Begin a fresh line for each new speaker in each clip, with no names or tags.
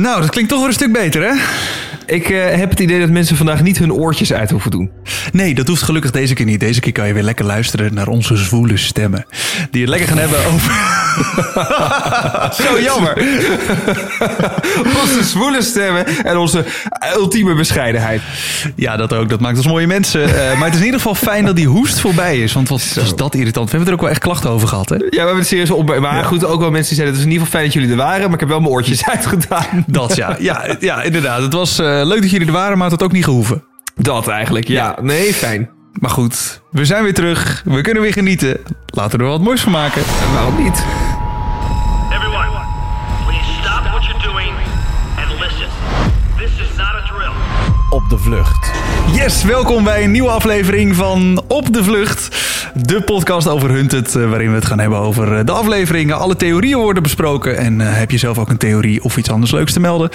Nou, dat klinkt toch weer een stuk beter, hè?
Ik eh, heb het idee dat mensen vandaag niet hun oortjes uit hoeven doen.
Nee, dat hoeft gelukkig deze keer niet. Deze keer kan je weer lekker luisteren naar onze zwoele stemmen. Die het lekker gaan hebben over...
Zo jammer. onze zwoele stemmen en onze ultieme bescheidenheid.
Ja, dat ook. Dat maakt ons mooie mensen. Eh, maar het is in ieder geval fijn dat die hoest voorbij is. Want wat is dat irritant. We hebben er ook wel echt klachten over gehad, hè?
Ja, we hebben het serieus op. Maar goed, ook wel mensen die zeiden... het is in ieder geval fijn dat jullie er waren... maar ik heb wel mijn oortjes uitgedaan.
Dat, ja. Ja, ja inderdaad. Het was eh, leuk dat jullie er waren, maar het had ook niet gehoeven.
Dat eigenlijk, ja. Nee, fijn.
Maar goed, we zijn weer terug. We kunnen weer genieten. Laten we er wat moois van maken.
En waarom niet?
Everyone, please stop what you're doing and listen. This is not a drill.
Op de vlucht. Yes, welkom bij een nieuwe aflevering van Op de Vlucht. De podcast over Hunted, eh, waarin we het gaan hebben over eh, de afleveringen. Alle theorieën worden besproken. En eh, heb je zelf ook een theorie of iets anders leuks te melden?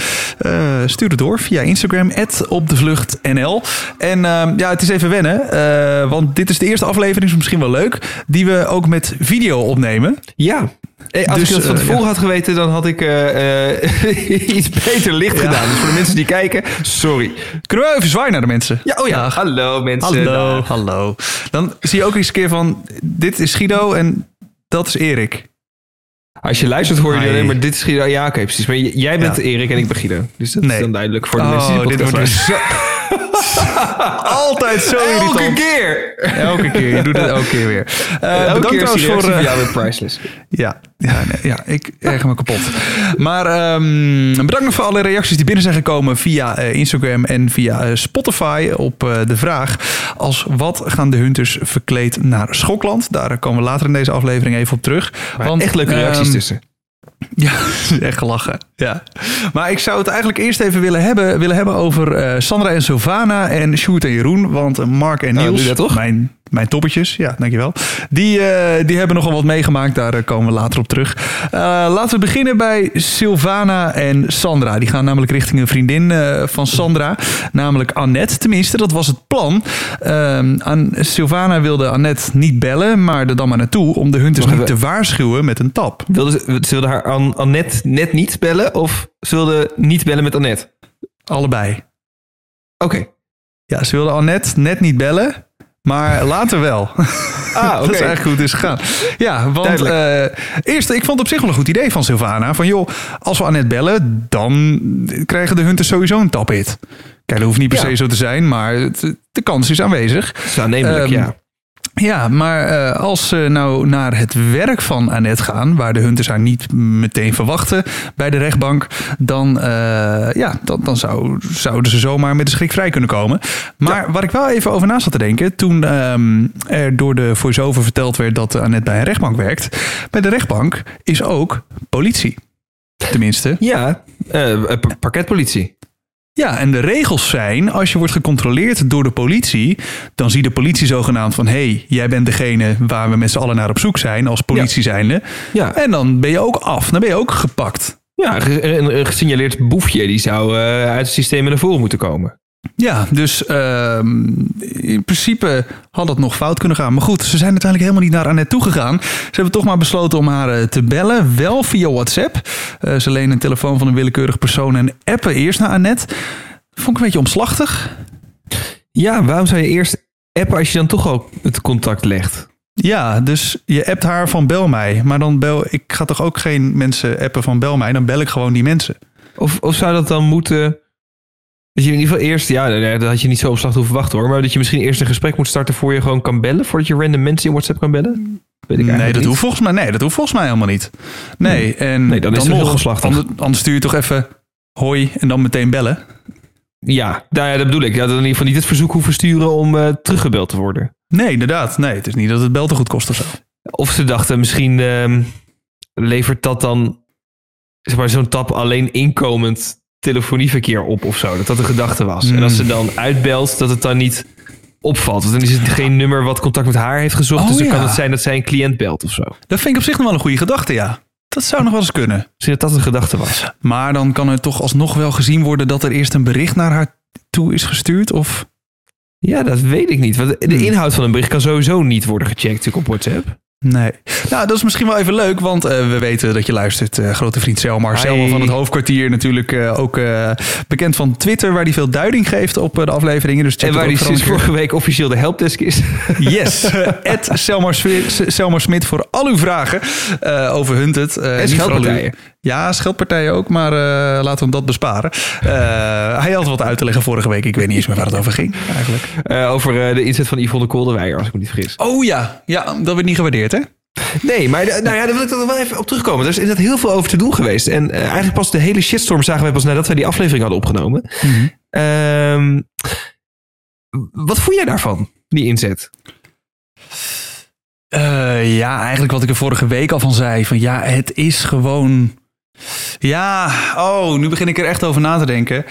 Stuur het door via Instagram, opdevluchtnl. En uh, ja, het is even wennen, want dit is de eerste aflevering, is misschien wel leuk, die we ook met video opnemen.
Ja. Hey, als dus, ik dat van tevoren uh, ja. had geweten, dan had ik uh, iets beter licht ja. gedaan. Dus voor de mensen die kijken, sorry.
Kunnen we even zwaaien naar de mensen?
Ja, oh ja. Dag. Hallo mensen.
Hallo, Dag. hallo. Dan zie je ook eens een keer van, dit is Guido en dat is Erik.
Als je luistert hoor je alleen maar dit is Guido. Ja, oké, okay, precies. Maar jij bent ja. Erik en ik ben Guido. Dus dat nee. is dan duidelijk voor de
oh,
mensen die
dit wordt dus zo... Altijd zo irritant.
Elke keer.
Elke keer. Je doet het elke keer weer.
Uh, elke bedankt keer voor... Uh, jou weer priceless.
Ja, ja, nee, ja ik erger me kapot. Maar um, bedankt nog voor alle reacties die binnen zijn gekomen via uh, Instagram en via Spotify op de vraag als wat gaan de hunters verkleed naar Schokland? Daar komen we later in deze aflevering even op terug.
Maar Want echt leuke reacties um, tussen.
Ja, echt gelachen. Ja. Maar ik zou het eigenlijk eerst even willen hebben, willen hebben over uh, Sandra en Sylvana en Sjoerd en Jeroen. Want Mark en Niels,
nou, toch?
mijn mijn toppetjes, ja, dankjewel. Die, uh, die hebben nogal wat meegemaakt, daar komen we later op terug. Uh, laten we beginnen bij Sylvana en Sandra. Die gaan namelijk richting een vriendin van Sandra, namelijk Annette. Tenminste, dat was het plan. An Sylvana wilde Annette niet bellen, maar er dan maar naartoe om de hunters niet te waarschuwen met een tap.
Wilde ze, ze wilde haar An Annette net niet bellen of ze wilde niet bellen met Annette?
Allebei.
Oké. Okay.
Ja, ze wilde Annette net niet bellen. Maar later wel.
Ah, okay.
dat is eigenlijk het is gegaan. Ja, want uh, eerst, ik vond het op zich wel een goed idee van Sylvana. Van joh, als we Annette bellen, dan krijgen de hunters sowieso een taphit. Kijk, dat hoeft niet per se zo te zijn, maar de kans is aanwezig.
Is aannemelijk, um, ja.
Ja, maar uh, als ze nou naar het werk van Annette gaan, waar de hunters haar niet meteen verwachten bij de rechtbank, dan, uh, ja, dan, dan zou, zouden ze zomaar met de schrik vrij kunnen komen. Maar ja. wat ik wel even over na zat te denken, toen um, er door de voice-over verteld werd dat Annette bij een rechtbank werkt, bij de rechtbank is ook politie. Tenminste.
Ja, uh, parketpolitie.
Ja, en de regels zijn, als je wordt gecontroleerd door de politie, dan ziet de politie zogenaamd van, hé, hey, jij bent degene waar we met z'n allen naar op zoek zijn, als politie ja. zijnde. Ja. En dan ben je ook af, dan ben je ook gepakt.
Ja, een, een gesignaleerd boefje, die zou uh, uit het systeem naar voren moeten komen.
Ja, dus uh, in principe had het nog fout kunnen gaan. Maar goed, ze zijn uiteindelijk helemaal niet naar Annette toegegaan. Ze hebben toch maar besloten om haar uh, te bellen. Wel via WhatsApp. Uh, ze lenen een telefoon van een willekeurig persoon en appen eerst naar Annette. Vond ik een beetje omslachtig.
Ja, waarom zou je eerst appen als je dan toch ook het contact legt?
Ja, dus je appt haar van bel mij. Maar dan bel ik ga toch ook geen mensen appen van bel mij. Dan bel ik gewoon die mensen.
Of, of zou dat dan moeten... Dat je in ieder geval eerst, ja, dat had je niet zo opslag hoeven wachten hoor. Maar dat je misschien eerst een gesprek moet starten voor je gewoon kan bellen. Voordat je random mensen in WhatsApp kan bellen.
Weet ik nee, dat niet. hoeft volgens mij, nee, dat hoeft volgens mij helemaal niet. Nee, en
nee, dan, dan is het nog geslachtig.
Anders, anders stuur je toch even hoi en dan meteen bellen.
Ja, nou ja, dat bedoel ik. Ja, dat in ieder geval niet het verzoek hoeven sturen om uh, teruggebeld te worden.
Nee, inderdaad. Nee, het is niet dat het bel te goed kost of zo.
Of ze dachten misschien uh, levert dat dan zeg maar, zo'n tap alleen inkomend telefonieverkeer op of zo. Dat dat de gedachte was. Mm. En als ze dan uitbelt, dat het dan niet opvalt. Want dan is het geen nummer wat contact met haar heeft gezocht. Oh, dus dan ja. kan het zijn dat zij een cliënt belt of zo.
Dat vind ik op zich nog wel een goede gedachte, ja. Dat zou nog wel eens kunnen.
Misschien dat dat een gedachte was.
Maar dan kan het toch alsnog wel gezien worden dat er eerst een bericht naar haar toe is gestuurd? Of...
Ja, dat weet ik niet. Want de inhoud van een bericht kan sowieso niet worden gecheckt op WhatsApp.
Nee. Nou, dat is misschien wel even leuk, want eh, we weten dat je luistert. eh, grote vriend Selmar.
Hi.
Selmar van het hoofdkwartier natuurlijk ook, ook eh, bekend van Twitter, waar hij veel duiding geeft op eh, de afleveringen. Dus check
En waar
vooral
sinds vorige week officieel de helpdesk is.
Yes, Ed Selmar, Smit voor al uw vragen eh, over Hunted. Eh, vooral
scheldpartijen.
Ja, scheldpartijen ook, maar eh, laten we hem dat besparen. Eh, hij had wat uit te leggen vorige week. Ik weet niet eens meer waar het over ging eigenlijk.
Eh, over de inzet van Yvonne Kolderweijer, als ik me niet vergis.
Oh ja, ja dat werd niet gewaardeerd hè?
Nee, maar nou ja, daar wil ik dan wel even op terugkomen. Er is inderdaad heel veel over te doen geweest. En eigenlijk pas de hele shitstorm zagen wij pas nadat wij die aflevering hadden opgenomen. Ehm, wat vond jij daarvan, die inzet?
Ja, eigenlijk wat ik er vorige week al van zei. Van ja, het is gewoon. Ja, oh, nu begin ik er echt over na te denken.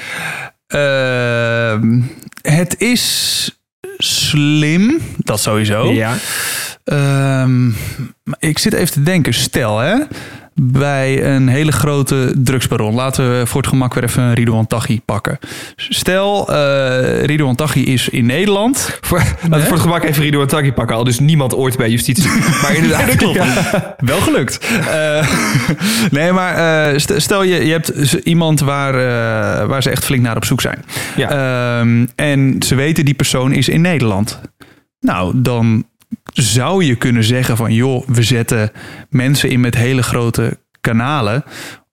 Ehm, het is slim, dat sowieso.
Ja.
Ehm, ik zit even te denken. Stel, hè, bij een hele grote drugsbaron. Laten we voor het gemak weer even Ridouan Taghi pakken. Stel, Ridouan Taghi is in Nederland.
Voor, laten we voor het gemak even Rido Taki pakken. Al dus niemand ooit bij justitie. Maar inderdaad,
dat klopt.
Ja.
Wel gelukt. Eh, nee, maar eh, st- stel je, je hebt iemand waar, waar ze echt flink naar op zoek zijn.
Ja.
Ehm, en ze weten die persoon is in Nederland. Nou, dan zou je kunnen zeggen van... joh, we zetten mensen in met hele grote kanalen...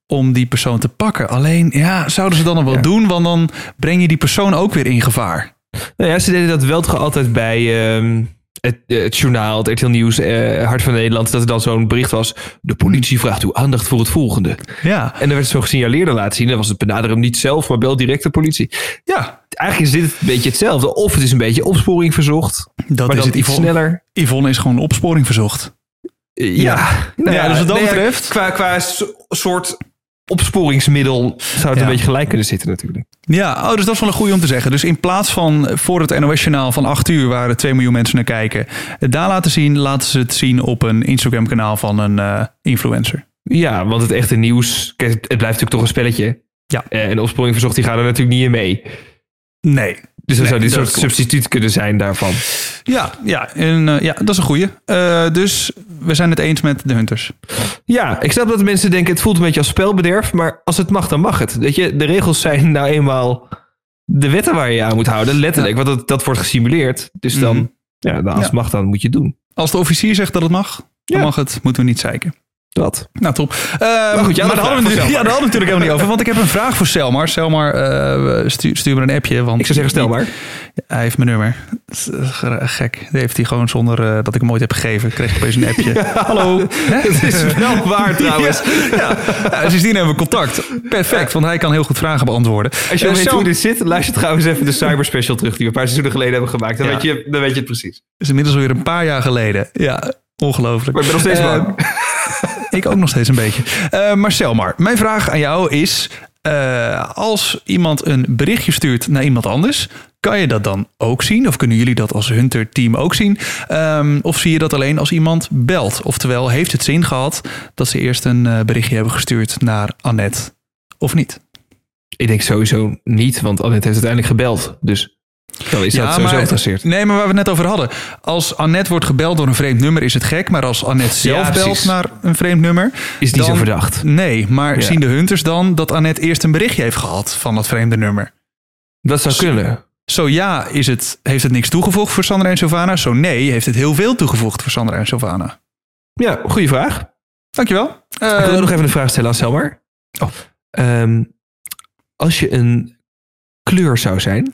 om die persoon te pakken. Alleen, ja, zouden ze dan nog wel
Ja.
doen? Want dan breng je die persoon ook weer in gevaar.
Nou ja, ze deden dat wel toch altijd bij ehm, het, eh, het journaal, het RTL Nieuws, eh, Hart van Nederland. Dat er dan zo'n bericht was. De politie vraagt uw aandacht voor het volgende.
Ja,
En dan werd het zo gesignaleerd en laten zien. Dan was het benader hem niet zelf, maar bel direct de politie.
ja
Eigenlijk is dit een beetje hetzelfde. Of het is een beetje opsporing verzocht.
dat
maar
is
dan
het.
iets
Yvonne,
sneller.
Yvonne is gewoon opsporing verzocht.
Eh, Ja, Nou
Ja, dus wat dat
nee,
betreft-
Qua, qua so- soort opsporingsmiddel zou het
Ja.
een beetje gelijk kunnen zitten natuurlijk.
Ja, oh, dus dat is wel een goede om te zeggen. Dus in plaats van voor het NOS-journaal van 8 uur... waar er 2 miljoen mensen naar kijken... daar laten zien, laten ze het zien op een Instagram-kanaal van een eh, influencer.
Ja, want het echte nieuws, kijk, het blijft natuurlijk toch een spelletje.
Ja.
Eh, En de opsporing verzocht, die gaan er natuurlijk niet in mee.
Nee.
Dus dat
Nee,
zou
dat
soort
klopt.
substituut kunnen zijn daarvan.
Ja, ja, en, eh, ja dat is een goede. dus we zijn het eens met de Hunters.
Ja, ik snap dat mensen denken, het voelt een beetje als spelbederf. Maar als het mag, dan mag het. Weet je, de regels zijn nou eenmaal de wetten waar je je aan moet houden. Letterlijk, want dat, dat wordt gesimuleerd. Dus dan,
Mhm.
ja, dan als
Ja.
het mag, dan moet je het doen.
Als de officier zegt dat het mag, dan
Ja.
mag het. Moeten we niet zeiken.
Dat.
Nou, top. Eh,
goed, jij
maar
had
daar
een vraag
hadden, we, ja,
Selmar.
daar hadden we natuurlijk helemaal niet over. Want ik heb een vraag voor Selmar. Selmar, eh, stuur, stuur me een appje. Want
Ik zou zeggen, stel maar.
Hij heeft mijn nummer. Eh, ge- gek. Die heeft hij gewoon zonder eh, dat ik hem ooit heb gegeven. Kreeg ik opeens een appje. Hallo.
Het is wel waar trouwens.
Ja, ja. sindsdien hebben we contact. Perfect, want hij kan heel goed vragen beantwoorden.
Als je weet hoe dit zit, luister trouwens even de Cyber Special terug... die we een paar seizoenen geleden hebben gemaakt. Dan,
Ja.
weet, je, dan weet je het precies.
is inmiddels alweer een paar jaar geleden. Ja, ongelooflijk.
Maar ik ben nog steeds bang.
Ik ook nog steeds een beetje. Eh Marcel, maar mijn vraag aan jou is... eh, als iemand een berichtje stuurt naar iemand anders... kan je dat dan ook zien? Of kunnen jullie dat als Hunter-team ook zien? Ehm, of zie je dat alleen als iemand belt? Oftewel, heeft het zin gehad dat ze eerst een eh, berichtje hebben gestuurd naar Annette? Of niet?
Ik denk sowieso niet, want Annette heeft uiteindelijk gebeld. Dus dan is dat sowieso geïnteresseerd.
nee, maar waar we het net over hadden. Als Annette wordt gebeld door een vreemd nummer is het gek. Maar als Annette zelf
Ja,
belt naar een vreemd nummer...
Is niet zo verdacht.
Nee, maar
Ja.
zien de hunters dan dat Annette eerst een berichtje heeft gehad van dat vreemde nummer?
Dat zou kunnen.
Zo ja, is het, heeft het niks toegevoegd voor Sandra en Sylvana. Zo nee, heeft het heel veel toegevoegd voor Sandra en Sylvana.
Ja, goede vraag.
Dankjewel.
ik wil
Eh,
ook nog even een vraag stellen aan Selmar.
Oh.
Ehm, als je een kleur zou zijn...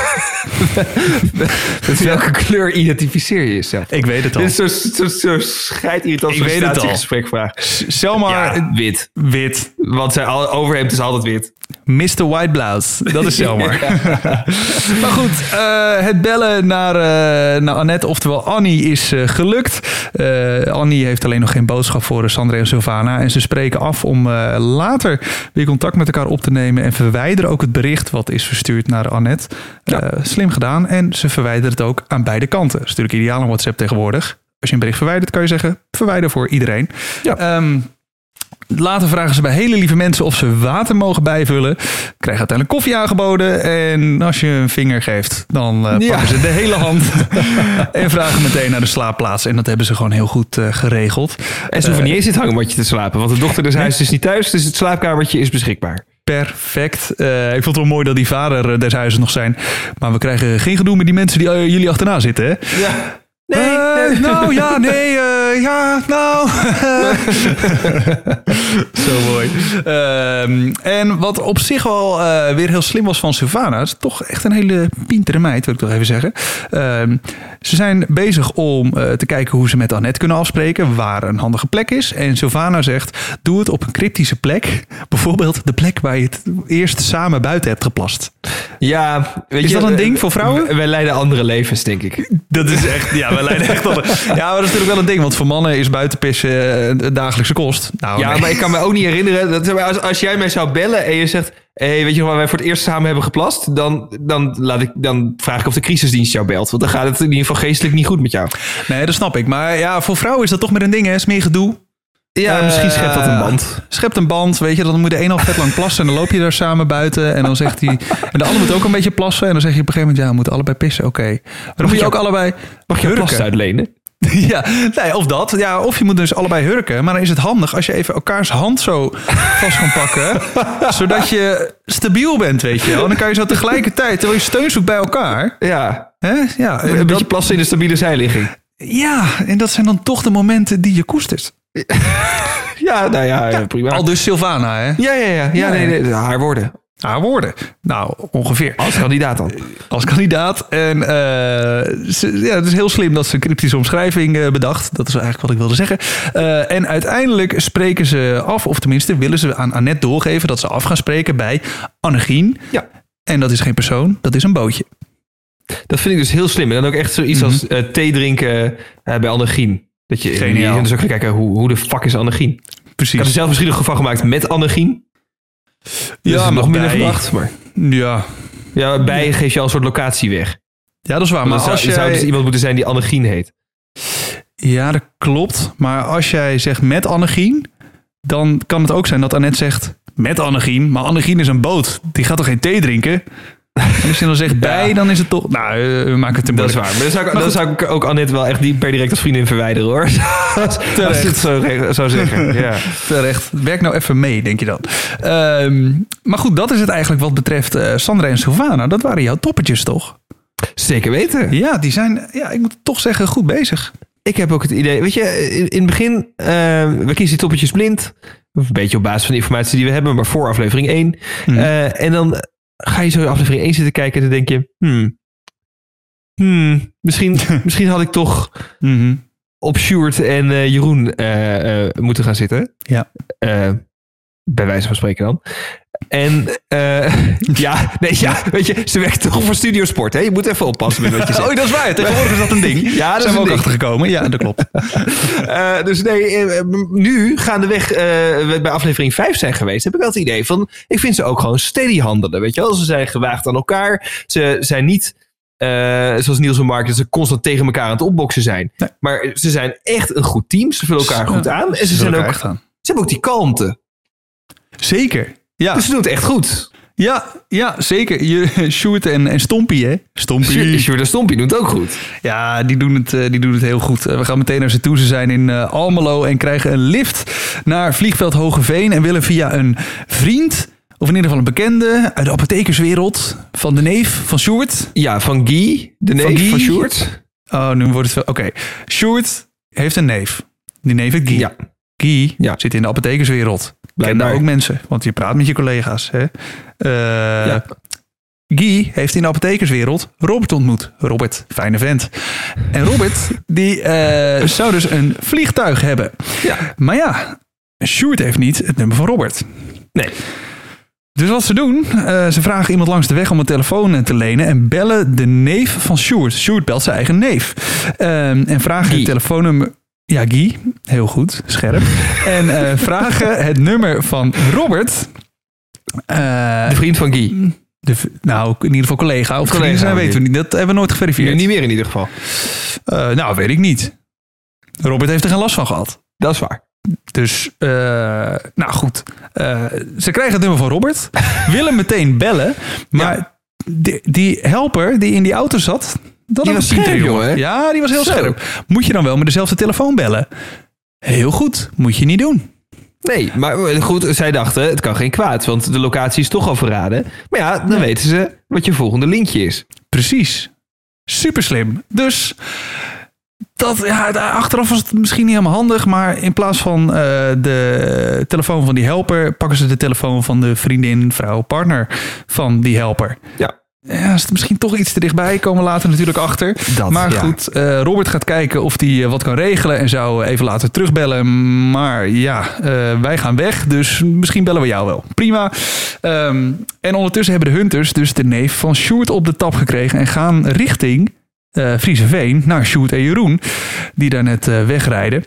met welke kleur identificeer je jezelf?
ik weet het al.
Dit is zo, zo, zo scheidirritant.
Selma,
Ja, wit.
wit.
Want zijn al- overhemd is altijd wit.
Mr. White Blouse. Dat is Selma. maar goed, eh, het bellen naar, naar Annette, oftewel Annie, is eh, gelukt. Annie heeft alleen nog geen boodschap voor Sandra en Sylvana. En ze spreken af om later weer contact met elkaar op te nemen. En verwijderen ook het bericht wat is verstuurd naar Annette. Slim gedaan. En ze verwijderen het ook aan beide kanten. Dat is natuurlijk ideaal aan WhatsApp tegenwoordig. Als je een bericht verwijdert, kan je zeggen: verwijder voor iedereen.
Ja.
Ehm, Later vragen ze bij hele lieve mensen of ze water mogen bijvullen. Krijgen uiteindelijk koffie aangeboden. En als je een vinger geeft, dan eh,
Ja.
pakken ze de hele hand. en vragen meteen naar de slaapplaats. En dat hebben ze gewoon heel goed eh, geregeld.
En ze hoeven niet eens in het te slapen. Want de dochter des huizes is niet thuis, dus het slaapkamertje is beschikbaar.
Perfect. Eh, ik vond het wel mooi dat die vader eh, des huizes nog zijn. Maar we krijgen geen gedoe met die mensen die eh, jullie achterna zitten, hè?
Ja.
Eh, nou, ja, nee, ja, nou. Zo mooi. Ehm, en wat op zich wel eh, weer heel slim was van Sylvana, is toch echt een hele pintere meid, wil ik toch even zeggen. Ehm, ze zijn bezig om eh, te kijken hoe ze met Annette kunnen afspreken, waar een handige plek is. En Sylvana zegt, doe het op een cryptische plek. Bijvoorbeeld de plek waar je het eerst samen buiten hebt geplast.
Ja, weet
Is
je,
dat een
eh,
ding voor vrouwen?
Wij leiden andere levens, denk ik.
Dat is echt, ja, we leiden echt. Ja, maar dat is natuurlijk wel een ding, want voor mannen is buitenpissen eh, een dagelijkse kost. Nou,
Ja,
nee.
maar ik kan me ook niet herinneren. Dat, als, als jij mij zou bellen en je zegt... Hey, weet je nog waar wij voor het eerst samen hebben geplast? Dan, dan, laat ik, dan vraag ik of de crisisdienst jou belt. Want dan gaat het in ieder geval geestelijk niet goed met jou.
Nee, dat snap ik. Maar ja, voor vrouwen is dat toch meer een ding, hè? Is meer gedoe.
Ja,
Eh,
misschien schept dat een band.
Schept een band, weet je. Dan moet de een al vet lang plassen en dan loop je daar samen buiten. En dan zegt hij... En de ander moet ook een beetje plassen. En dan zeg je op een gegeven moment, ja, we moeten allebei pissen. Oké. Maar dan moet je ook allebei
Mag je plas uitlenen?
Ja, nee, of dat. Ja, of je moet dus allebei hurken. Maar dan is het handig als je even elkaars hand zo vast kan pakken. zodat je stabiel bent, weet je wel. En dan kan je zo tegelijkertijd, terwijl je steun zoekt bij elkaar.
Ja,
Hè? Ja,
een
dat-
beetje plassen in een stabiele zijligging.
ja, en dat zijn dan toch de momenten die je koestert.
Ja, nou ja, ja, prima.
Al dus Sylvana, hè?
Ja, ja, ja. ja nee, nee, haar woorden.
Haar woorden. Nou, ongeveer.
Als kandidaat dan.
Als kandidaat. En eh, ze, ja, het is heel slim dat ze een cryptische omschrijving eh, bedacht. Dat is eigenlijk wat ik wilde zeggen. Eh, en uiteindelijk spreken ze af, of tenminste willen ze aan Annette doorgeven dat ze af gaan spreken bij Annegien.
Ja.
En dat is geen persoon, dat is een bootje.
Dat vind ik dus heel slim. En dan ook echt zoiets als eh, thee drinken eh, bij Annegien. Dat je
Geniaal.
en dus ook kijken, hoe, hoe de fuck is Annegien? Ik had
Precies.
er zelf misschien nog van gemaakt met Annegien. Dus
Ja,
nog minder
bij-
verdacht. Maar
Ja.
ja, bij geef je al een soort locatie weg.
ja, dat is waar.
Maar zou,
als jij...
zou dus iemand moeten zijn die Annegien heet.
Ja, dat klopt. Maar als jij zegt met Annegien, dan kan het ook zijn dat Annette zegt met Annegien. Maar Annegien is een boot. Die gaat toch geen thee drinken? Als je dan zegt bij, dan is het toch... Nou, eh, we maken het te
Dat is
moeilijk.
waar. Maar dan zou ik, dan zou ik ook Annette wel echt die per direct als vriendin verwijderen hoor. als, als je het zo zou zeggen. Ja.
Terecht. Werk nou even mee, denk je dan. Ehm, maar goed, dat is het eigenlijk wat betreft eh, Sandra en Sylvana. Dat waren jouw toppetjes, toch?
Zeker weten.
Ja, die zijn, ja, ik moet toch zeggen, goed bezig.
Ik heb ook het idee, weet je, in, in het begin, eh, we kiezen die toppetjes blind. Een beetje op basis van de informatie die we hebben, maar voor aflevering 1.
Mhm.
Eh, en dan ga je zo aflevering 1 zitten kijken en dan denk je, hmm, hmm, misschien, misschien had ik toch
Mhm.
op Sjoerd en eh, Jeroen eh, eh, moeten gaan zitten.
Ja.
Bij wijze van spreken dan. En eh, ja, nee, ja, weet je, ze werkt toch voor Studiosport, hè? Je moet even oppassen met wat je zegt.
Oh, dat is waar. Tegenwoordig is dat een ding.
Ja, dat
zijn we ook
een ding.
achtergekomen. Ja, dat klopt.
Eh, dus nee, eh, nu gaandeweg eh we bij aflevering 5 zijn geweest, heb ik wel het idee van, ik vind ze ook gewoon steady handelen, weet je wel. Ze zijn gewaagd aan elkaar. Ze zijn niet, eh, zoals Niels en Mark, dat ze constant tegen elkaar aan het opboksen zijn.
Nee.
Maar ze zijn echt een goed team. Ze vullen elkaar goed aan. En ze, zijn ook,
aan.
ze hebben ook die kalmte.
Zeker. Ja,
Dus ze doen het echt goed.
ja, ja zeker. Je, Sjoerd en, en Stompie, hè? Stompie.
Sjoerd en Stompie doen het ook goed.
Ja, die doen het, eh, die doen het heel goed. Eh, We gaan meteen naar ze toe. Ze zijn in eh, Almelo en krijgen een lift naar vliegveld Hogeveen. En willen via een vriend, of in ieder geval een bekende uit de apothekerswereld, van de neef van Sjoerd.
Ja, van Guy, de neef
Van
van,
Guy?
Sjoerd.
Oh, nu wordt het. Oké. Sjoerd heeft een neef. Die neef heet Guy.
Ja.
Guy
Ja.
zit in de apothekerswereld. Ken daar ook mensen, want je praat met je collega's. Hè? Eh,
Ja.
Guy heeft in de apothekerswereld Robert ontmoet. Robert, fijne vent. En Robert, die eh, zou dus een vliegtuig hebben.
Ja.
Maar ja, Sjoerd heeft niet het nummer van Robert.
Nee.
Dus wat ze doen, eh, ze vragen iemand langs de weg om een telefoon te lenen en bellen de neef van Sjoerd. Sjoerd belt zijn eigen neef. Ehm, en vragen het telefoonnummer. Ja, Guy. Heel goed. Scherp. en eh, vragen het nummer van Robert. Eh,
De vriend van Guy.
de nou, in ieder geval collega. Of
Collega,
zijn, weten we niet. Dat hebben we nooit geverifieerd.
niet meer in ieder geval.
Eh, nou, weet ik niet. Robert heeft er geen last van gehad.
Dat is waar.
Dus, nou goed. Ze krijgen het nummer van Robert. willen meteen bellen. Maar die, die helper die in die auto zat... Dat
Die was scherp, jongen?
Ja, die was heel
Zo.
scherp. Moet je dan wel met dezelfde telefoon bellen? Heel goed. Moet je niet doen.
Nee, maar goed, zij dachten, het kan geen kwaad, want de locatie is toch al verraden. Maar ja, dan weten ze wat je volgende linkje is.
Precies. Super slim. Dus dat, ja, daar- achteraf was het misschien niet helemaal handig, maar in plaats van eh, de telefoon van die helper, pakken ze de telefoon van de vriendin, vrouw, partner van die helper.
Ja.
Ja, is het misschien toch iets te dichtbij, komen we later natuurlijk achter.
Dat,
maar
ja.
goed, eh, Robert gaat kijken of hij wat kan regelen en zou even later terugbellen. Maar ja, eh, wij gaan weg, dus misschien bellen we jou wel. Prima. Ehm, en ondertussen hebben de Hunters dus de neef van Sjoerd op de tap gekregen en gaan richting eh Frieseveen naar Sjoerd en Jeroen, die daar net eh, wegrijden.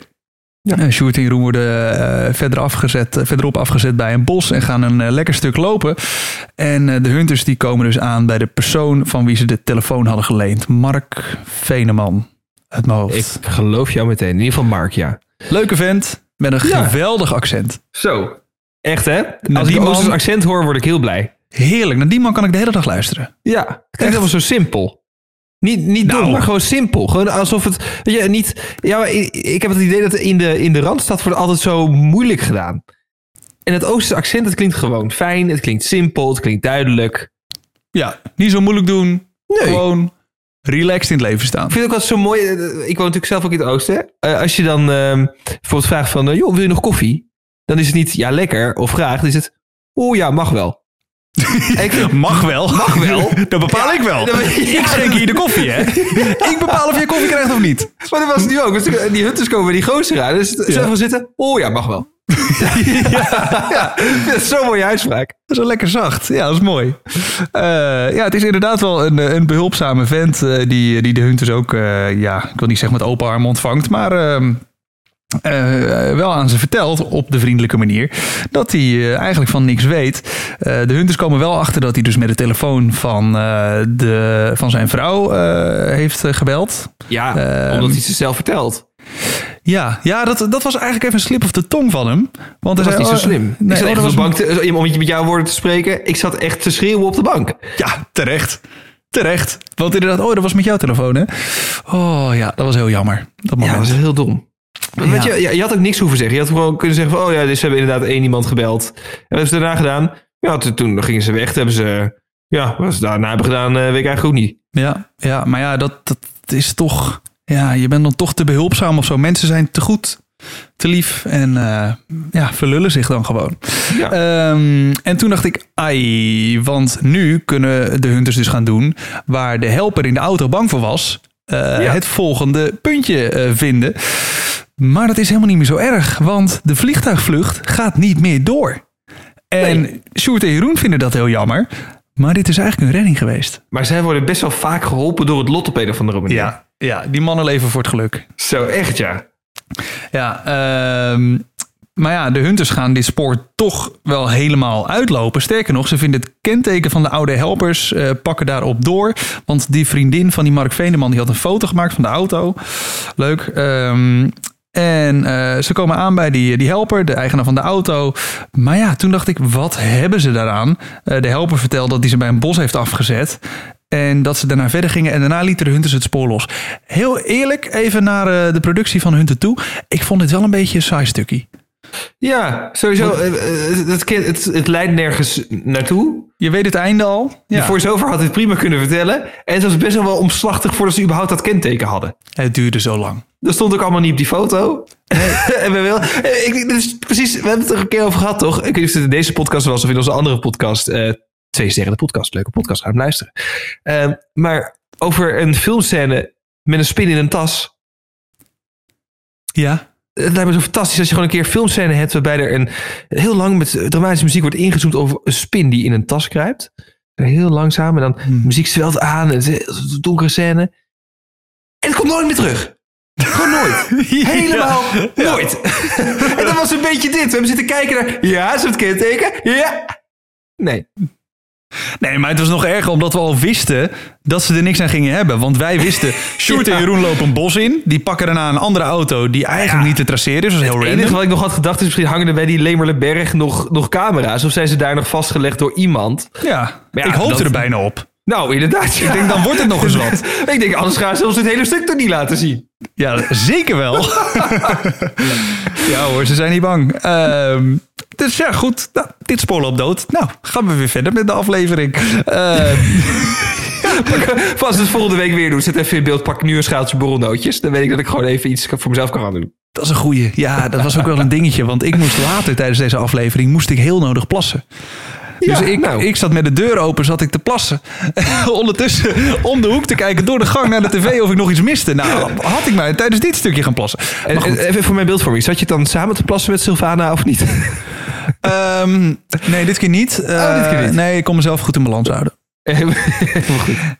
Ja. Sjoerd en Jeroen worden eh, verder afgezet, eh, verderop afgezet bij een bos en gaan een eh, lekker stuk lopen. En eh, de Hunters die komen dus aan bij de persoon van wie ze de telefoon hadden geleend. Mark Veneman. Uit mijn hoofd.
Ik geloof jou meteen. In ieder geval Mark, ja.
Leuke vent met een
Ja.
geweldig accent.
Zo. Echt, hè? Als
die
ik die
man-
Oosters accent hoor, word ik heel blij.
Heerlijk. Naar die man kan ik de hele dag luisteren.
Ja. Het klinkt helemaal zo simpel. Niet, niet dom,
Nou.
maar gewoon simpel. Gewoon alsof het... Weet je, niet... Ja, ik, ik heb het idee dat in de, in de Randstad wordt altijd zo moeilijk gedaan. En het Oosterse accent, het klinkt gewoon fijn. Het klinkt simpel. Het klinkt duidelijk.
Ja, niet zo moeilijk doen.
Nee.
Gewoon relaxed in het leven staan.
Ik vind het ook altijd zo mooi. eh, Ik woon natuurlijk zelf ook in het oosten. Eh, als je dan ehm, bijvoorbeeld vraagt van, eh, joh, wil je nog koffie? Dan is het niet ja lekker of graag. Dan is het, oh ja, mag wel. Ik
Mag wel.
Mag wel.
Dat bepaal ik wel.
Ja,
Ik schenk hier de koffie, hè? Ik bepaal of je koffie krijgt of niet.
maar dat was het nu ook. Dus die hunters komen die gozer aan. Dus ze gaan zitten. Oh ja, mag wel. ja. Dat is zo'n mooie uitspraak.
Dat is wel lekker zacht. Ja, dat is mooi. Eh, ja, het is inderdaad wel een, een behulpzame vent eh, die, die de Hunters ook, eh, ja, ik wil niet zeggen met open armen ontvangt, maar eh, wel aan ze vertelt op de vriendelijke manier dat hij eh, eigenlijk van niks weet. Eh, de Hunters komen wel achter dat hij dus met de telefoon van, de, van zijn vrouw heeft gebeld.
Ja,
Ehm.
omdat hij het zelf vertelt.
Ja, ja dat, dat was eigenlijk even een slip of de tong van hem. Want
Dat
hij
was niet zo
oh,
slim.
Nee,
ik zat
oh,
echt op de
was-
bank, te, om met jouw woorden te spreken. Ik zat echt te schreeuwen op de bank.
Ja, terecht. Terecht. Want inderdaad, oh, dat was met jouw telefoon, hè? Oh ja, dat was heel jammer. Dat
Ja, dat is heel dom. Weet je, je, had ook niks hoeven zeggen. Je had gewoon kunnen zeggen van, oh ja, dus ze hebben inderdaad één iemand gebeld. En wat hebben ze daarna gedaan? Ja, toen, gingen ze weg. Toen hebben ze, ja, wat ze daarna hebben gedaan, eh, weet ik eigenlijk ook niet.
Ja, ja, maar ja, dat, dat is toch... Ja, je bent dan toch te behulpzaam of zo. Mensen zijn te goed, te lief en eh, ja, verlullen zich dan gewoon.
Ja.
Ehm, en toen dacht ik, ai, want nu kunnen de hunters dus gaan doen... waar de helper in de auto bang voor was... eh,
Ja.
het volgende puntje eh, vinden. Maar dat is helemaal niet meer zo erg, want de vliegtuigvlucht gaat niet meer door. En
Nee.
Sjoerd en Jeroen vinden dat heel jammer. Maar dit is eigenlijk een redding geweest.
Maar zij worden best wel vaak geholpen door het lot op een of andere manier.
Ja, ja die mannen leven voor het geluk.
Zo, echt ja.
Ja, ehm, maar ja, de hunters gaan dit spoor toch wel helemaal uitlopen. Sterker nog, ze vinden het kenteken van de oude helpers, eh, pakken daarop door. Want die vriendin van die Mark Veneman, die had een foto gemaakt van de auto. Leuk. Ehm, en eh, ze komen aan bij die, die helper, de eigenaar van de auto. Maar ja, toen dacht ik, wat hebben ze daaraan? Eh, de helper vertelde dat hij ze bij een bos heeft afgezet. En dat ze daarna verder gingen en daarna lieten de Hunters het spoor los. Heel eerlijk, even naar de productie van Hunter toe. Ik vond dit wel een beetje een saai stukje.
Ja, sowieso. eh, eh, Het, het, het, het leidt nergens naartoe.
Je weet het einde al. Ja.
voice-over had dit prima kunnen vertellen. En het was best wel omslachtig voordat ze überhaupt dat kenteken hadden.
Het duurde zo lang.
Dat stond ook allemaal niet op die foto. en we wel. eh, Ik, is precies, we hebben het er een keer over gehad, toch? Ik weet niet of het in deze podcast was of in onze andere podcast. twee sterren de podcast. Leuke podcast, ga hem luisteren. Eh, maar over een filmscène met een spin in een tas.
Ja.
Het lijkt me zo fantastisch als je gewoon een keer filmscène hebt waarbij er een heel lang met dramatische muziek wordt ingezoomd over een spin die in een tas kruipt. Heel langzaam en dan
Hmm.
muziek zwelt aan en het donkere scène. En het komt nooit meer terug. Gewoon nooit. Helemaal nooit. en dat was een beetje dit. We hebben zitten kijken naar, ja, is het kenteken? Ja. Nee.
Nee, maar het was nog erger omdat we al wisten dat ze er niks aan gingen hebben. Want wij wisten, Sjoerd en. Jeroen lopen een bos in. Die pakken daarna een andere auto die eigenlijk niet te traceren is. Dat is heel
Het enige wat ik nog had gedacht is misschien hangen er bij die Lemerleberg nog, nog camera's. Of zijn ze daar nog vastgelegd door iemand?
Ja, ik hoopte
dat-
er bijna op.
Nou, inderdaad.
Ik denk, dan wordt het nog eens wat.
ik denk, anders gaan ze ons dit hele stuk toch niet laten zien.
Ja, zeker wel. ja hoor, ze zijn niet bang. Ehm, dus ja, goed. Nou, dit spoiler op dood. Nou, gaan we weer verder met de aflevering. Ehm,
Als we het volgende week weer doen, zet even in beeld, pak nu een schaaltje borrelnootjes. Dan weet ik dat ik gewoon even iets voor mezelf kan gaan doen.
dat is een goeie. Ja, dat was ook wel een dingetje. Want ik moest later tijdens deze aflevering moest ik heel nodig plassen. Dus
Ja,
ik,
nou.
ik zat met de deur open, zat ik te plassen. Ondertussen om de hoek te kijken door de gang naar de tv of ik nog iets miste. Nou, had ik mij tijdens dit stukje gaan plassen.
En, en even voor mijn beeldvorming, zat je dan samen te plassen met Sylvana of niet?
Ehm, nee, dit keer niet.
Oh, dit keer
Eh,
niet.
Nee, ik kon mezelf goed in balans houden.
Goed.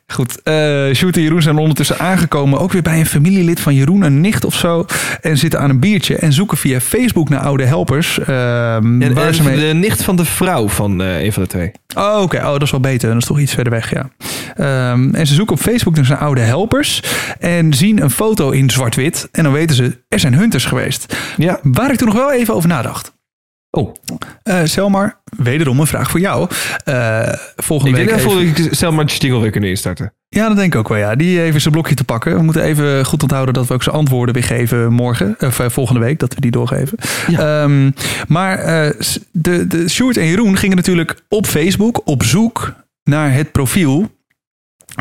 Goed, eh Sjoerd en Jeroen zijn ondertussen aangekomen. Ook weer bij een familielid van Jeroen, een nicht of zo. En zitten aan een biertje en zoeken via Facebook naar oude helpers. ehm,
En,
waar ze mee...
De nicht van de vrouw van eh, een van de twee.
Oh, oké. Oh, dat is wel beter. Dat is toch iets verder weg, ja. Ehm, en ze zoeken op Facebook dus naar oude helpers. En zien een foto in zwart-wit. En dan weten ze, er zijn hunters geweest.
Ja.
Waar ik toen nog wel even over nadacht.
Oh,
Eh Selmar, wederom een vraag voor jou. Eh, volgende
ik
week
denk dat
even-
ik Selma Stingel weer kunnen instarten.
Ja, dat denk ik ook wel, ja. Die even zijn blokje te pakken. We moeten even goed onthouden dat we ook zijn antwoorden weer geven morgen. Of eh, volgende week, dat we die doorgeven. Ehm, maar de, de Sjoerd en Jeroen gingen natuurlijk op Facebook op zoek naar het profiel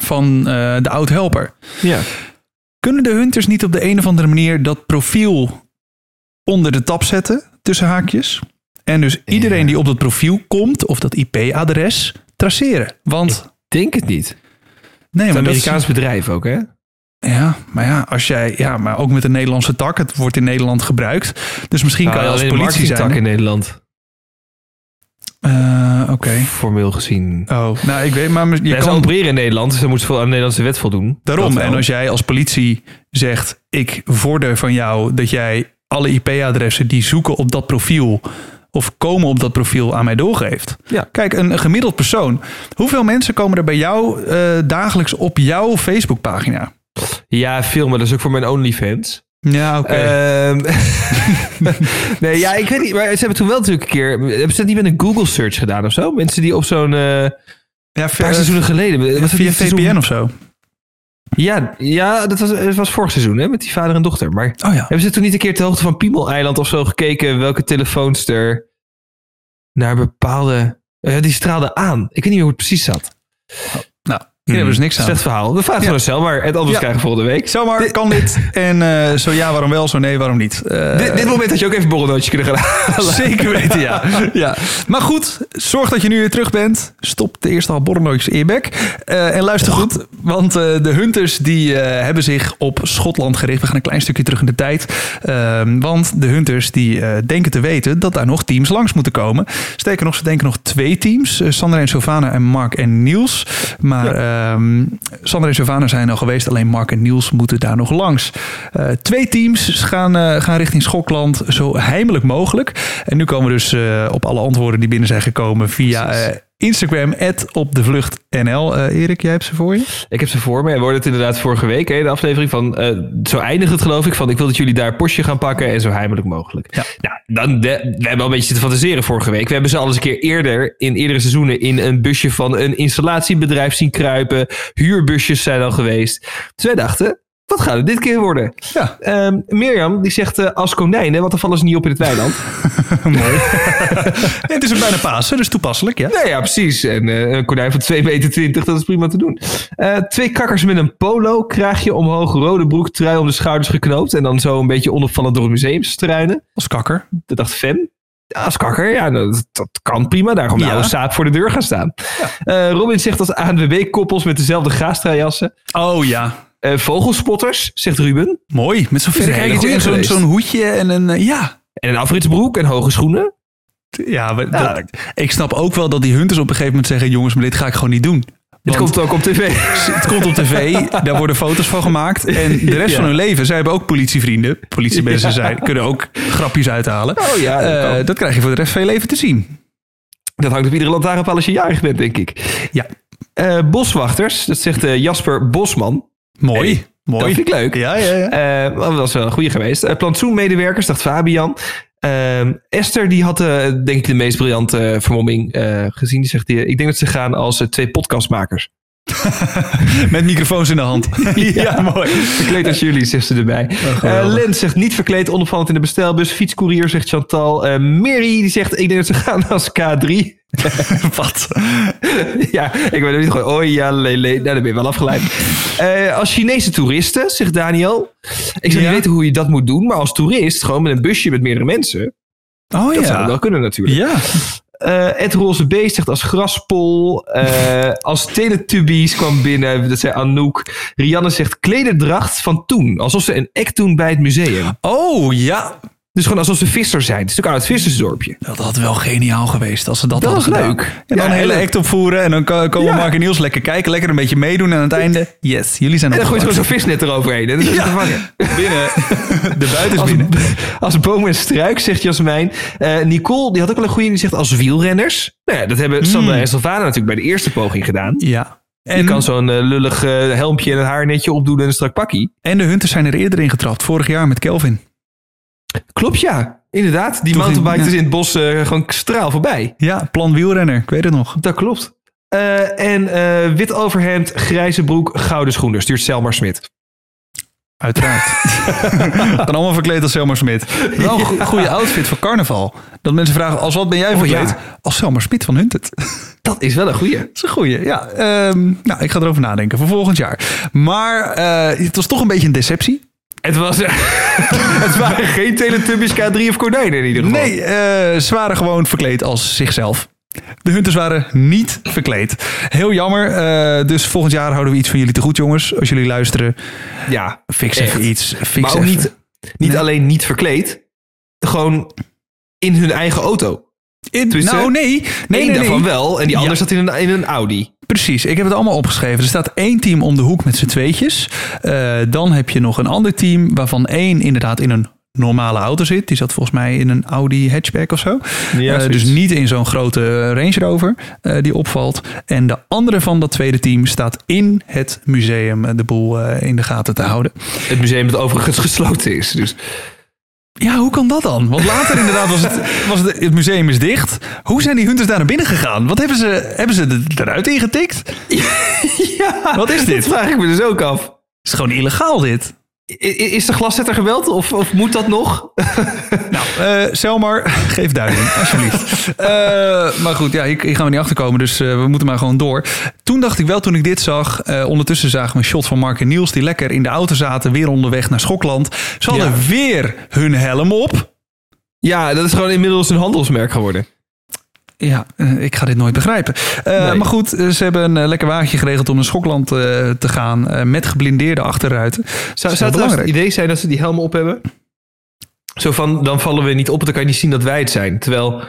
van de oud-helper.
Ja.
Kunnen de hunters niet op de een of andere manier dat profiel onder de tap zetten, tussen haakjes? En dus iedereen die op dat profiel komt, of dat IP-adres, traceren. Want...
Denk het niet.
Nee,
Het
maar dat is-
Amerikaans bedrijf ook, hè?
Ja, maar ja, als jij, ja, maar ook met een Nederlandse tak. Het wordt in Nederland gebruikt. Dus misschien kan je als politie zijn.
in Nederland,
Eh, Oké.
formeel gezien.
Oh, nou, ik weet, maar je
Ja,
kan
opereren in Nederland, dus ze moeten aan de Nederlandse wet voldoen.
daarom. En als jij als politie zegt, ik vorder van jou dat jij alle IP-adressen die zoeken op dat profiel of komen op dat profiel aan mij doorgeeft.
Ja.
Kijk, een, een gemiddeld persoon. Hoeveel mensen komen er bij jou eh, dagelijks op jouw Facebookpagina?
Ja, veel, maar dat is ook voor mijn OnlyFans.
Ja, oké.
Ehm, nee, ja, ik weet niet. Maar ze hebben toen wel natuurlijk een keer... Hebben ze dat niet met een Google search gedaan of zo? Mensen die op zo'n... eh
ja,
een paar seizoenen geleden... was
via
seizoen-
VPN of zo.
Ja, ja dat, was, dat was vorig seizoen, hè? Met die vader en dochter. Maar
Oh ja.
hebben ze toen niet een keer ter hoogte van Piemel-eiland of zo gekeken... welke telefoons er naar bepaalde... eh, die straalden aan. Ik weet niet meer hoe het precies zat.
Hier hebben we dus niks aan.
Slecht verhaal. We vragen
Ja.
gewoon zelf maar. Het antwoord krijgen volgende week.
Zomaar, kan dit? En eh, zo ja, waarom wel? Zo nee, waarom niet? Eh,
Dit, dit moment had je ook even een borrelnootje kunnen gaan halen.
Zeker weten, ja. ja. Maar goed, zorg dat je nu weer terug bent. Stop de eerste hal borrelnootjes in je bek. Eh, en luister goed, want eh, de hunters die eh, hebben zich op Schotland gericht. We gaan een klein stukje terug in de tijd. Ehm, want de hunters die eh, denken te weten dat daar nog teams langs moeten komen. Sterker nog, ze denken nog twee teams. Eh, Sander en Sylvana en Mark en Niels. Maar ehm, Sander en Sylvana zijn al geweest. Alleen Mark en Niels moeten daar nog langs. Eh, twee teams gaan, eh, gaan richting Schotland zo heimelijk mogelijk. En nu komen we dus eh, op alle antwoorden die binnen zijn gekomen via Instagram, op de vlucht NL. Eh, Erik, jij hebt ze voor je?
Ik heb ze voor me. We hoorden het inderdaad vorige week, hè, de aflevering van... eh, zo eindigt het geloof ik, van ik wil dat jullie daar postje gaan pakken en zo heimelijk mogelijk.
Ja.
Nou, dan de, we hebben al een beetje zitten fantaseren vorige week. We hebben ze al eens een keer eerder, in eerdere seizoenen, in een busje van een installatiebedrijf zien kruipen. Huurbusjes zijn al geweest. Dus wij dachten, wat gaat het dit keer worden?
Ja,
Ehm, Mirjam, die zegt eh, als konijnen, want dan vallen ze niet op in het weiland.
mooi. het is ook bijna Pasen, dus toepasselijk, ja.
Nee, ja, precies. En eh, een konijn van 2,20 meter, dat is prima te doen. Eh, twee kakkers met een polo, kraagje omhoog, rode broek, trui om de schouders geknoopt. En dan zo een beetje onopvallend door het museum struinen.
Als kakker.
Dat dacht Fem. Ja, als kakker, ja, nou, dat, dat kan prima. Daarom
Ja.
ja. oude saap voor de deur gaan staan. Robin zegt als ANWB-koppels met dezelfde gaastrajassen.
Oh ja,
Eh, vogelspotters, zegt Ruben.
mooi. Met zo'n verrekijkertje en zo'n hoedje en een... eh, ja,
En een afritsbroek en hoge schoenen.
ja maar dat- ik snap ook wel dat die hunters op een gegeven moment zeggen... jongens, maar dit ga ik gewoon niet doen.
Het
Want-
komt ook op tv.
Het komt op tv, daar worden foto's van gemaakt. En de rest
Ja.
van hun leven, zij hebben ook politievrienden. Politiemensen zijn, kunnen ook grapjes uithalen.
Oh ja, dat
Eh, dat krijg je voor de rest van je leven te zien.
Dat hangt op iedere lantaarnpaal als je jarig bent, denk ik.
Ja,
boswachters, dat zegt Jasper Bosman.
Mooi.
Hey,
mooi.
Dat vind ik leuk.
Ja, ja, ja.
Eh, dat was wel een goede geweest. Uh, plantsoenmedewerkers, dacht Fabian. Ehm, Esther, die had eh, denk ik de meest briljante eh, vermomming eh, gezien. Die zegt, die, ik denk dat ze gaan als eh, twee podcastmakers.
Met microfoons in de hand. ja. mooi.
Verkleed als jullie, zegt ze erbij. Eh Lens zegt niet verkleed, onopvallend in de bestelbus. Fietscourier, zegt Chantal. Eh Mary, die zegt, ik denk dat ze gaan als K3.
Wat?
ja, ik ben er niet gewoon, oh ja, lele. Nou, dan ben je wel afgeleid. Eh, als Chinese toeristen, zegt Daniel. Ik zou
Ja.
niet weten hoe je dat moet doen, maar als toerist, gewoon met een busje met meerdere mensen.
Oh
Dat zou
ja.
wel kunnen natuurlijk.
Ja.
Eh Ed Roze Beest zegt als graspol. Eh, als Teletubbies kwam binnen. Dat zei Anouk. Rianne zegt klederdracht van toen. Alsof ze een act doen bij het museum.
Oh ja.
Dus gewoon alsof ze visser zijn. Het is natuurlijk uit het vissersdorpje.
Dat had wel geniaal geweest als ze dat,
Dat
hadden
was
gedaan.
leuk.
En dan
Ja,
een hele act opvoeren en dan ko- komen
Ja.
Mark en Niels lekker kijken, lekker een beetje meedoen en aan het einde, yes, jullie zijn
En dan gooi je zo'n visnet eroverheen. En dan
Ja.
te vangen.
binnen. De buiten is
Als,
binnen.
als boom en struik, zegt Jasmijn. Eh, Nicole, die had ook wel een goede. Die zegt als wielrenners. Nou ja, dat hebben Sandra en Sylvana natuurlijk bij de eerste poging gedaan.
Ja.
Je
En,
kan zo'n eh, lullig eh, helmpje en een haarnetje opdoen en een strak pakkie.
en de hunters zijn er eerder in getrapt, vorig jaar met Kelvin.
Klopt, ja. Inderdaad. Die
Toen ging-
mountainbike
ja.
is in het bos eh, gewoon straal voorbij.
Ja, plan wielrenner, ik weet het nog.
Dat klopt. Eh, en eh, wit overhemd, grijze broek, gouden schoenen. Stuurt Selmar Smit.
Uiteraard. Dan allemaal verkleed als Selma Smit. Wel een go- goede outfit voor carnaval. Dat mensen vragen, als wat ben jij verkleed?
ja.
Als Selma Smit van Hunted.
Dat is wel een goeie.
Dat is een goeie, ja. Ehm, nou, ik ga erover nadenken voor volgend jaar. Maar het was toch een beetje een deceptie.
Het, was, het waren geen Teletubbies K3 of konijnen in ieder geval.
Nee, eh, ze waren gewoon verkleed als zichzelf. De hunters waren niet verkleed. Heel jammer. eh, dus volgend jaar houden we iets van jullie te goed, jongens. Als jullie luisteren,
Ja,
fix
echt.
even iets. Fix
Maar ook
even.
niet, niet
Nee.
alleen niet verkleed. Gewoon in hun eigen auto.
In-
Tenminste,
nou, nee. Nee,
Eén
nee, nee.
daarvan wel en die andere
Ja.
zat in een, in een Audi.
Precies, ik heb het allemaal opgeschreven. Er staat één team om de hoek met z'n tweetjes. Eh, dan heb je nog een ander team waarvan één inderdaad in een normale auto zit. Die zat volgens mij in een Audi hatchback of zo.
Ja,
Eh, dus niet in zo'n grote Range Rover eh, die opvalt. En de andere van dat tweede team staat in het museum de boel in de gaten te houden.
Het museum dat overigens gesloten is. Dus
Ja, hoe kan dat dan? Want later inderdaad was het, was het, het museum is dicht. Hoe zijn die hunters daar naar binnen gegaan? Wat hebben ze, hebben ze er- eruit ingetikt?
ja,
Wat is dit?
Dat vraag ik me dus ook af.
Het is gewoon illegaal dit.
Is de glaszetter geweld of, of moet dat nog?
Nou, eh Selmar, geef duiding, alsjeblieft. Eh, maar goed, ja, hier, hier gaan we niet achter komen, dus eh, we moeten maar gewoon door. Toen dacht ik wel, toen ik dit zag, ondertussen zagen we een shot van Mark en Niels... die lekker in de auto zaten, weer onderweg naar Schokland. Ze hadden
Ja.
weer hun helm op.
Ja, dat is gewoon inmiddels een handelsmerk geworden.
Ja, eh, ik ga dit nooit begrijpen. Eh,
Nee.
Maar goed, eh, ze hebben een lekker wagentje geregeld om naar Schokland eh, te gaan... met geblindeerde achterruiten.
Zou, zou het idee zijn dat ze die helmen op hebben? Zo van, dan vallen we niet op, want dan kan je niet zien dat wij het zijn. Terwijl,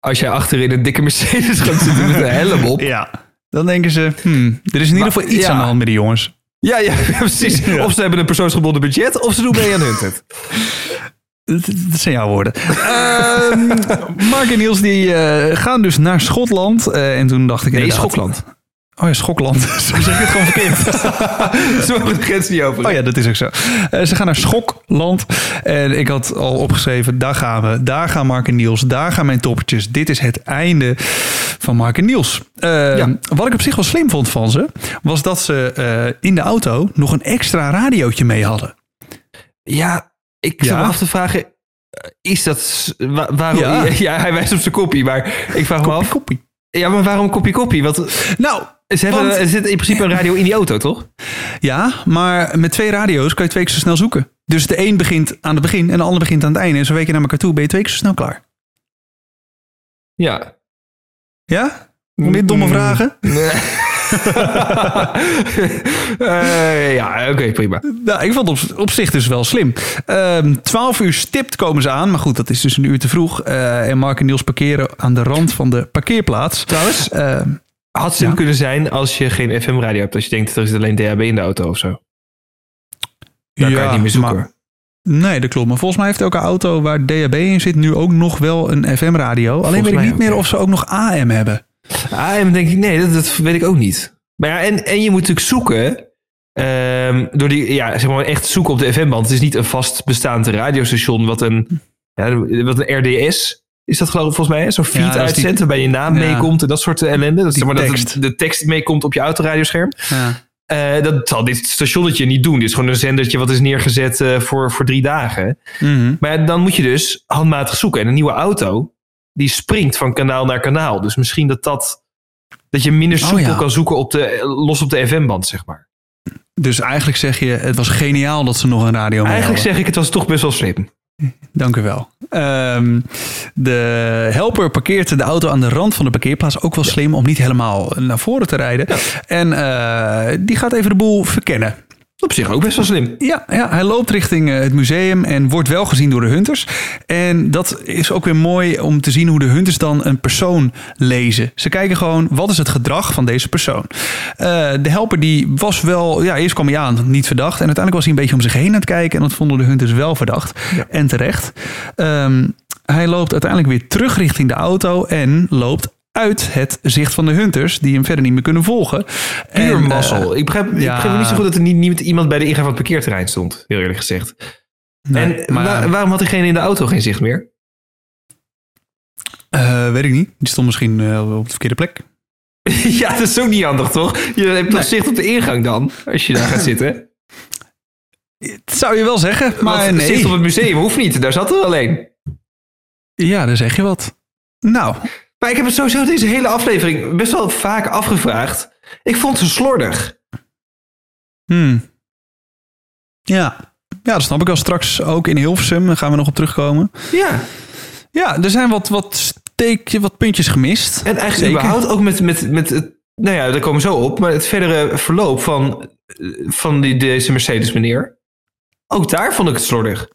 als jij achter in een dikke Mercedes gaat zitten met een helm op.
Ja. Dan denken ze, hmm, er is in ieder geval iets
ja.
aan de hand met die jongens.
Ja, ja, precies. Of ze hebben een persoonsgebonden budget, of ze doen mee aan Hunted.
Dat, zijn jouw woorden. Ehm, Mark en Niels die eh, gaan dus naar Schotland. Eh, en toen dacht ik
Nee, Schokland.
Oh ja, Schokland. Zo zeg ik het gewoon verkeerd.
Ze mogen de grens niet over.
Oh ja, dat is ook zo. Eh, ze gaan naar Schokland. En ik had al opgeschreven, daar gaan we. Daar gaan Mark en Niels. Daar gaan mijn toppertjes. Dit is het einde van Mark en Niels. Eh,
Ja.
Wat ik op zich wel slim vond van ze... was dat ze in de auto nog een extra radiootje mee hadden.
Ja, ik zat me af te vragen, eh, is dat... wa- waarom,
Ja.
ja. hij wijst op zijn kopie, maar ik vraag me af...
koppie.
Ja, maar waarom kopie kopie? Want
Nou,
ze hebben,
Want-
er zit in principe een radio in die auto, toch?
Ja, maar met twee radio's kan je twee keer zo snel zoeken. Dus de een begint aan het begin en de ander begint aan het einde. En zo week je naar elkaar toe, ben je twee keer zo snel klaar.
Ja.
Ja? Meer domme
Mm.
vragen?
Nee. Eh, ja, oké, prima.
Nou, ik vond het op, op zich dus wel slim. Ehm 12 uur stipt komen ze aan. Maar goed, dat is dus een uur te vroeg. Eh, en Mark en Niels parkeren aan de rand van de parkeerplaats.
Trouwens,
Ehm,
had slim
Ja.
kunnen zijn als je geen FM-radio hebt. Als je denkt, er is alleen DHB in de auto of zo. Daar kan je het niet meer zoeken.
maar- Nee, dat klopt. Maar volgens mij heeft elke auto waar DAB in zit nu ook nog wel een FM-radio. Alleen weet ik niet meer
ja.
of ze ook nog AM hebben.
AM denk ik, nee, dat, dat weet ik ook niet. Maar ja, en, en je moet natuurlijk zoeken. ehm, door die, ja, zeg maar echt zoeken op de FM-band. Het is niet een vast bestaand radiostation wat een, ja, wat een RDS is dat geloof ik volgens mij, zo'n feed
dat die-
uitzendt waarbij je naam
Ja.
meekomt en dat soort ellende. Dat,
Die
zeg maar, dat
tekst.
de, de tekst meekomt op je autoradioscherm.
Ja.
Eh, dat zal dit stationnetje niet doen. Dit is gewoon een zendertje wat is neergezet eh, voor, voor drie dagen.
Mhm.
Maar ja, dan moet je dus handmatig zoeken. En een nieuwe auto, die springt van kanaal naar kanaal. Dus misschien dat dat... Dat je minder
Oh,
soepel
ja.
kan zoeken op de, los op de FM-band, zeg maar.
Dus eigenlijk zeg je, het was geniaal dat ze nog een radio
Eigenlijk
hadden.
zeg ik, het was toch best wel slim.
Dank u wel. Ehm, de helper parkeert de auto aan de rand van de parkeerplaats. Ook wel slim om niet helemaal naar voren te rijden. En eh, die gaat even de boel verkennen.
Op zich ook best wel slim.
Ja, ja, hij loopt richting eh, het museum en wordt wel gezien door de hunters. En dat is ook weer mooi om te zien hoe de hunters dan een persoon lezen. Ze kijken gewoon, wat is het gedrag van deze persoon? Eh, de helper die was wel, ja, eerst kwam hij aan, niet verdacht. En uiteindelijk was hij een beetje om zich heen aan het kijken. En dat vonden de hunters wel verdacht. En terecht. Ehm, hij loopt uiteindelijk weer terug richting de auto en loopt uit het zicht van de hunters, die hem verder niet meer kunnen volgen.
Puur
eh,
mazzel. ik, begrijp, ik begrijp niet zo goed dat er niet, niet iemand bij de ingang van het parkeerterrein stond. Heel eerlijk gezegd.
nee,
en
maar-
wa- waarom had diegene in de auto geen zicht meer?
Eh, weet ik niet. Die stond misschien eh, op de verkeerde plek.
ja, dat is ook niet handig, toch? Je hebt toch
Nee.
zicht op de ingang dan, als je daar gaat zitten.
Dat zou je wel zeggen, maar
Maar
nee.
zicht op het museum hoeft niet, daar zat er alleen.
Ja, dan zeg je wat. Nou,
Maar ik heb het sowieso deze hele aflevering best wel vaak afgevraagd. Ik vond ze slordig.
hmm. Ja. ja, dat snap ik wel. Straks ook in Hilversum, daar gaan we nog op terugkomen.
Ja.
Ja, er zijn wat, wat, steekje, wat puntjes gemist.
En eigenlijk
Zeker.
überhaupt ook met, met, met het... Nou ja, daar komen we zo op. Maar het verdere verloop van, van die, deze Mercedes meneer. Ook daar vond ik het slordig.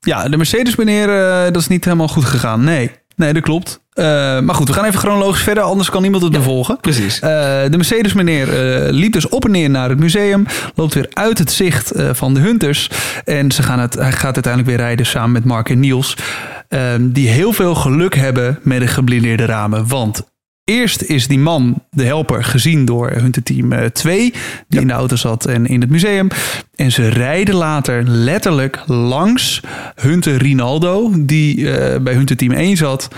Ja, de Mercedes meneer, eh, dat is niet helemaal goed gegaan. Nee, nee dat klopt. Eh, maar goed, we gaan even chronologisch verder, anders kan niemand het bevolgen.
Precies.
Eh, de Mercedes meneer eh, liep dus op en neer naar het museum. Loopt weer uit het zicht van de Hunters. En ze gaan het, hij gaat uiteindelijk weer rijden samen met Mark en Niels. die heel veel geluk hebben met de geblindeerde ramen. Want eerst is die man, de helper, gezien door Hunter Team 2. Die in de auto zat en in het museum. En ze rijden later letterlijk langs Hunter Rinaldo. Die eh, bij Hunter Team 1 zat.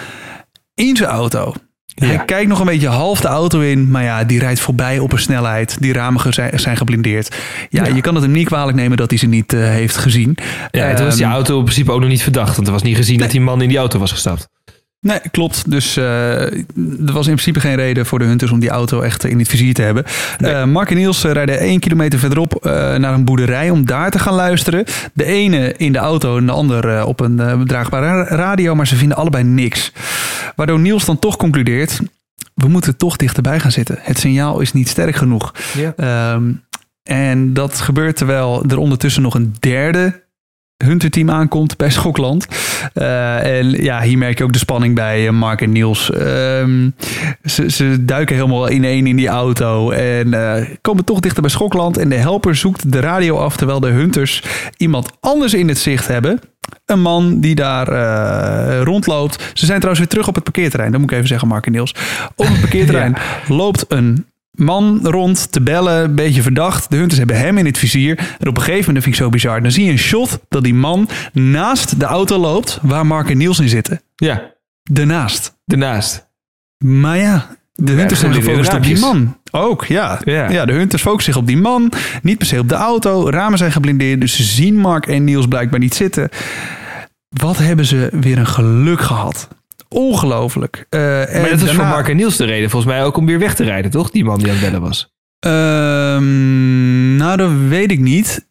In zijn auto. Hij kijkt nog een beetje half de auto in, maar ja, die rijdt voorbij op een snelheid. Die ramen zijn, zijn geblindeerd. Ja,
Ja.
je kan het hem niet kwalijk nemen dat hij ze niet eh, heeft gezien.
Ja, toen was die
Ehm,
auto in principe ook nog niet verdacht. Want er was niet gezien dat die man in die auto was gestapt.
Nee, klopt. Dus eh, er was in principe geen reden voor de Hunters om die auto echt in het vizier te hebben. Eh, Mark en Niels rijden één kilometer verderop eh, naar een boerderij om daar te gaan luisteren. De ene in de auto en de ander op een draagbare ra- radio, maar ze vinden allebei niks. Waardoor Niels dan toch concludeert, we moeten toch dichterbij gaan zitten. Het signaal is niet sterk genoeg.
Ja.
Ehm, en dat gebeurt terwijl er ondertussen nog een derde Hunter-team aankomt bij Schokland. Eh, en ja, hier merk je ook de spanning bij eh, Mark en Niels. Ehm, ze, ze duiken helemaal ineen in die auto en eh, komen toch dichter bij Schokland. En de helper zoekt de radio af terwijl de Hunters iemand anders in het zicht hebben. Een man die daar rondloopt. Ze zijn trouwens weer terug op het parkeerterrein. Dat moet ik even zeggen, Mark en Niels. Op het parkeerterrein loopt een man rond te bellen, een beetje verdacht. De hunters hebben hem in het vizier. En op een gegeven moment, vind ik zo bizar, dan zie je een shot dat die man naast de auto loopt waar Mark en Niels in zitten.
Ja,
Daarnaast.
daarnaast.
Maar ja, de hunters zijn gefocust op die man. Ook, ja.
Ja.
ja. de hunters focussen zich op die man. Niet per se op de auto. Ramen zijn geblindeerd. Dus ze zien Mark en Niels blijkbaar niet zitten. Wat hebben ze weer een geluk gehad. Ongelooflijk. Eh,
Maar
en
dat was voor Mark en Niels de reden volgens mij ook om weer weg te rijden, toch? Die man die aan het bellen was.
Ehm, nou, dat weet ik niet.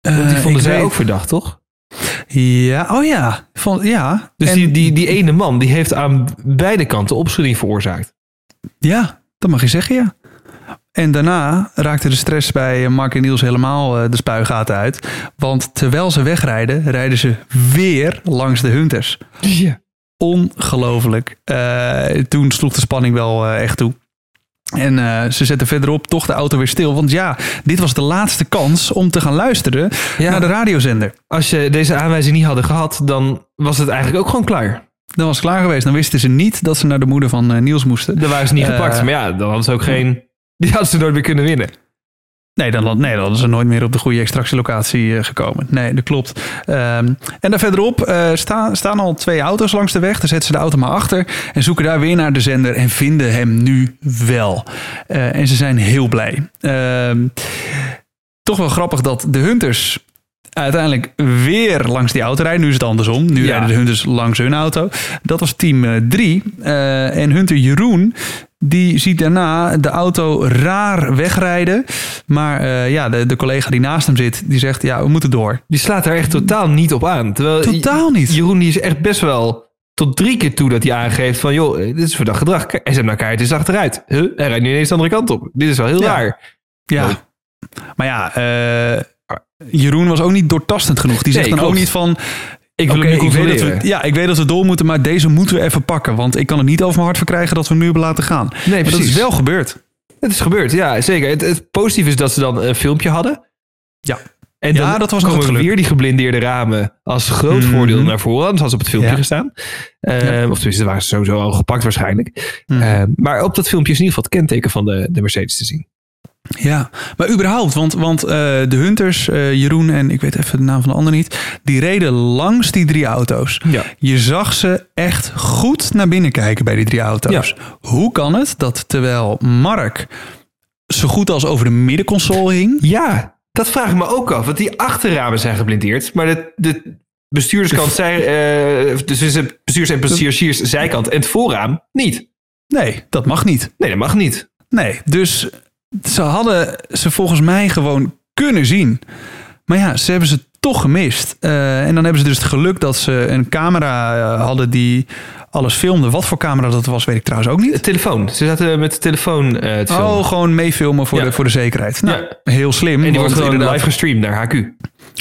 Want die
Eh,
vonden zij
weet-
ook verdacht, toch?
Ja, oh ja. Vond, ja.
Dus
En-
die, die, die ene man die heeft aan beide kanten opschudding veroorzaakt.
Ja, dat mag je zeggen, ja. En daarna raakte de stress bij Mark en Niels helemaal eh, de spuigaten uit. Want terwijl ze wegrijden, rijden ze weer langs de Hunters.
Ja.
Ongelooflijk. Eh, toen sloeg de spanning wel eh, echt toe. En eh, ze zetten verderop toch de auto weer stil. Want ja, dit was de laatste kans om te gaan luisteren
Ja.
naar de radiozender.
Als je deze aanwijzing niet hadden gehad, dan was het eigenlijk ook gewoon klaar.
Dan was het klaar geweest. Dan wisten ze niet dat ze naar de moeder van Niels moesten.
Dan waren ze niet gepakt. Maar ja, dan hadden ze ook geen... Die hadden ze nooit meer kunnen winnen.
Nee dan, nee, dan hadden ze nooit meer op de goede extractielocatie eh, gekomen. Nee, dat klopt. Ehm, en daar verderop eh, staan, staan al twee auto's langs de weg. Dan zetten ze de auto maar achter en zoeken daar weer naar de zender en vinden hem nu wel. Eh, en ze zijn heel blij. Ehm, toch wel grappig dat de Hunters uiteindelijk weer langs die auto rijden. Nu is het andersom. Nu
Ja.
rijden de Hunters langs hun auto. Dat was team 3. en Hunter Jeroen, die ziet daarna de auto raar wegrijden. Maar eh, ja, de, de collega die naast hem zit, die zegt... ja, we moeten door.
Die slaat daar echt totaal niet op aan. Terwijl
Totaal niet.
Jeroen die is echt best wel tot drie keer toe dat hij aangeeft van... joh, dit is verdacht gedrag. Kijk, Hij zet elkaar, het is achteruit. Huh? Hij rijdt nu ineens de andere kant op. Dit is wel heel
Ja.
raar.
Ja.
Oh.
Maar ja, eh, Jeroen was ook niet doortastend genoeg. Die zegt
Nee,
dan ook niet van...
Ik wil nu
ik weet dat we, ja, ik weet dat we door moeten, maar deze moeten we even pakken. Want ik kan het niet over mijn hart verkrijgen dat we hem nu hebben laten gaan.
Nee,
maar dat is wel gebeurd.
Het is gebeurd, ja, zeker. Het, het positieve is dat ze dan een filmpje hadden.
Ja.
En
Ja,
dan
dat was nog
komen weer die geblindeerde ramen als groot
Mhm.
voordeel naar voren. Anders hadden ze op het filmpje
Ja.
gestaan. Eh, Of tenminste, waren ze sowieso al gepakt waarschijnlijk.
Mhm.
Eh, maar op dat filmpje is in ieder geval het kenteken van de, de Mercedes te zien.
Ja, maar überhaupt, want, want eh, de Hunters, eh, Jeroen en ik weet even de naam van de ander niet, die reden langs die drie auto's.
Ja.
Je zag ze echt goed naar binnen kijken bij die drie auto's. Hoe kan het dat terwijl Mark zo goed als over de middenconsole hing,
Ja, dat vraag ik me ook af. Want die achterramen zijn geblindeerd. Maar de, de bestuurderskant, zij, eh, dus is het bestuurders- en passagiers zijkant en het voorraam niet.
nee, dat mag niet.
Nee, dat mag niet.
Nee, dus ze hadden ze volgens mij gewoon kunnen zien. Maar ja, ze hebben ze toch gemist. Eh, en dan hebben ze dus het geluk dat ze een camera eh, hadden die alles filmde. Wat voor camera dat was, weet ik trouwens ook
De
niet.
telefoon. Ze zaten met de telefoon eh te filmen.
Oh, gewoon meefilmen voor,
Ja.
de, voor de zekerheid. Nou,
Ja.
heel slim.
en die wordt gewoon
inderdaad-
live gestreamd naar HQ.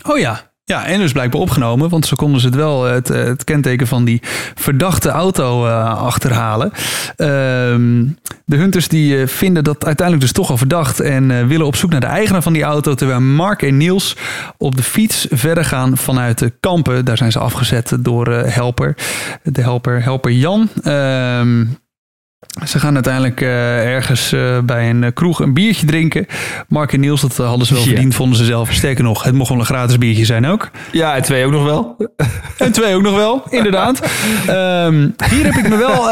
Oh ja. Ja, en dus blijkbaar opgenomen, want ze konden ze het wel het, het kenteken van die verdachte auto eh, achterhalen. Ehm, de hunters die eh, vinden dat uiteindelijk dus toch al verdacht en eh, willen op zoek naar de eigenaar van die auto, terwijl Mark en Niels op de fiets verder gaan vanuit de kampen. Daar zijn ze afgezet door eh, helper, de helper, helper Jan. Ehm, ze gaan uiteindelijk eh, ergens eh, bij een eh, kroeg een biertje drinken. Mark en Niels, dat hadden ze wel
Ja.
verdiend, vonden ze zelf. Sterker nog, het mocht wel een gratis biertje zijn ook.
Ja, en twee ook nog wel.
En twee ook nog wel, inderdaad. Ehm, hier heb ik me wel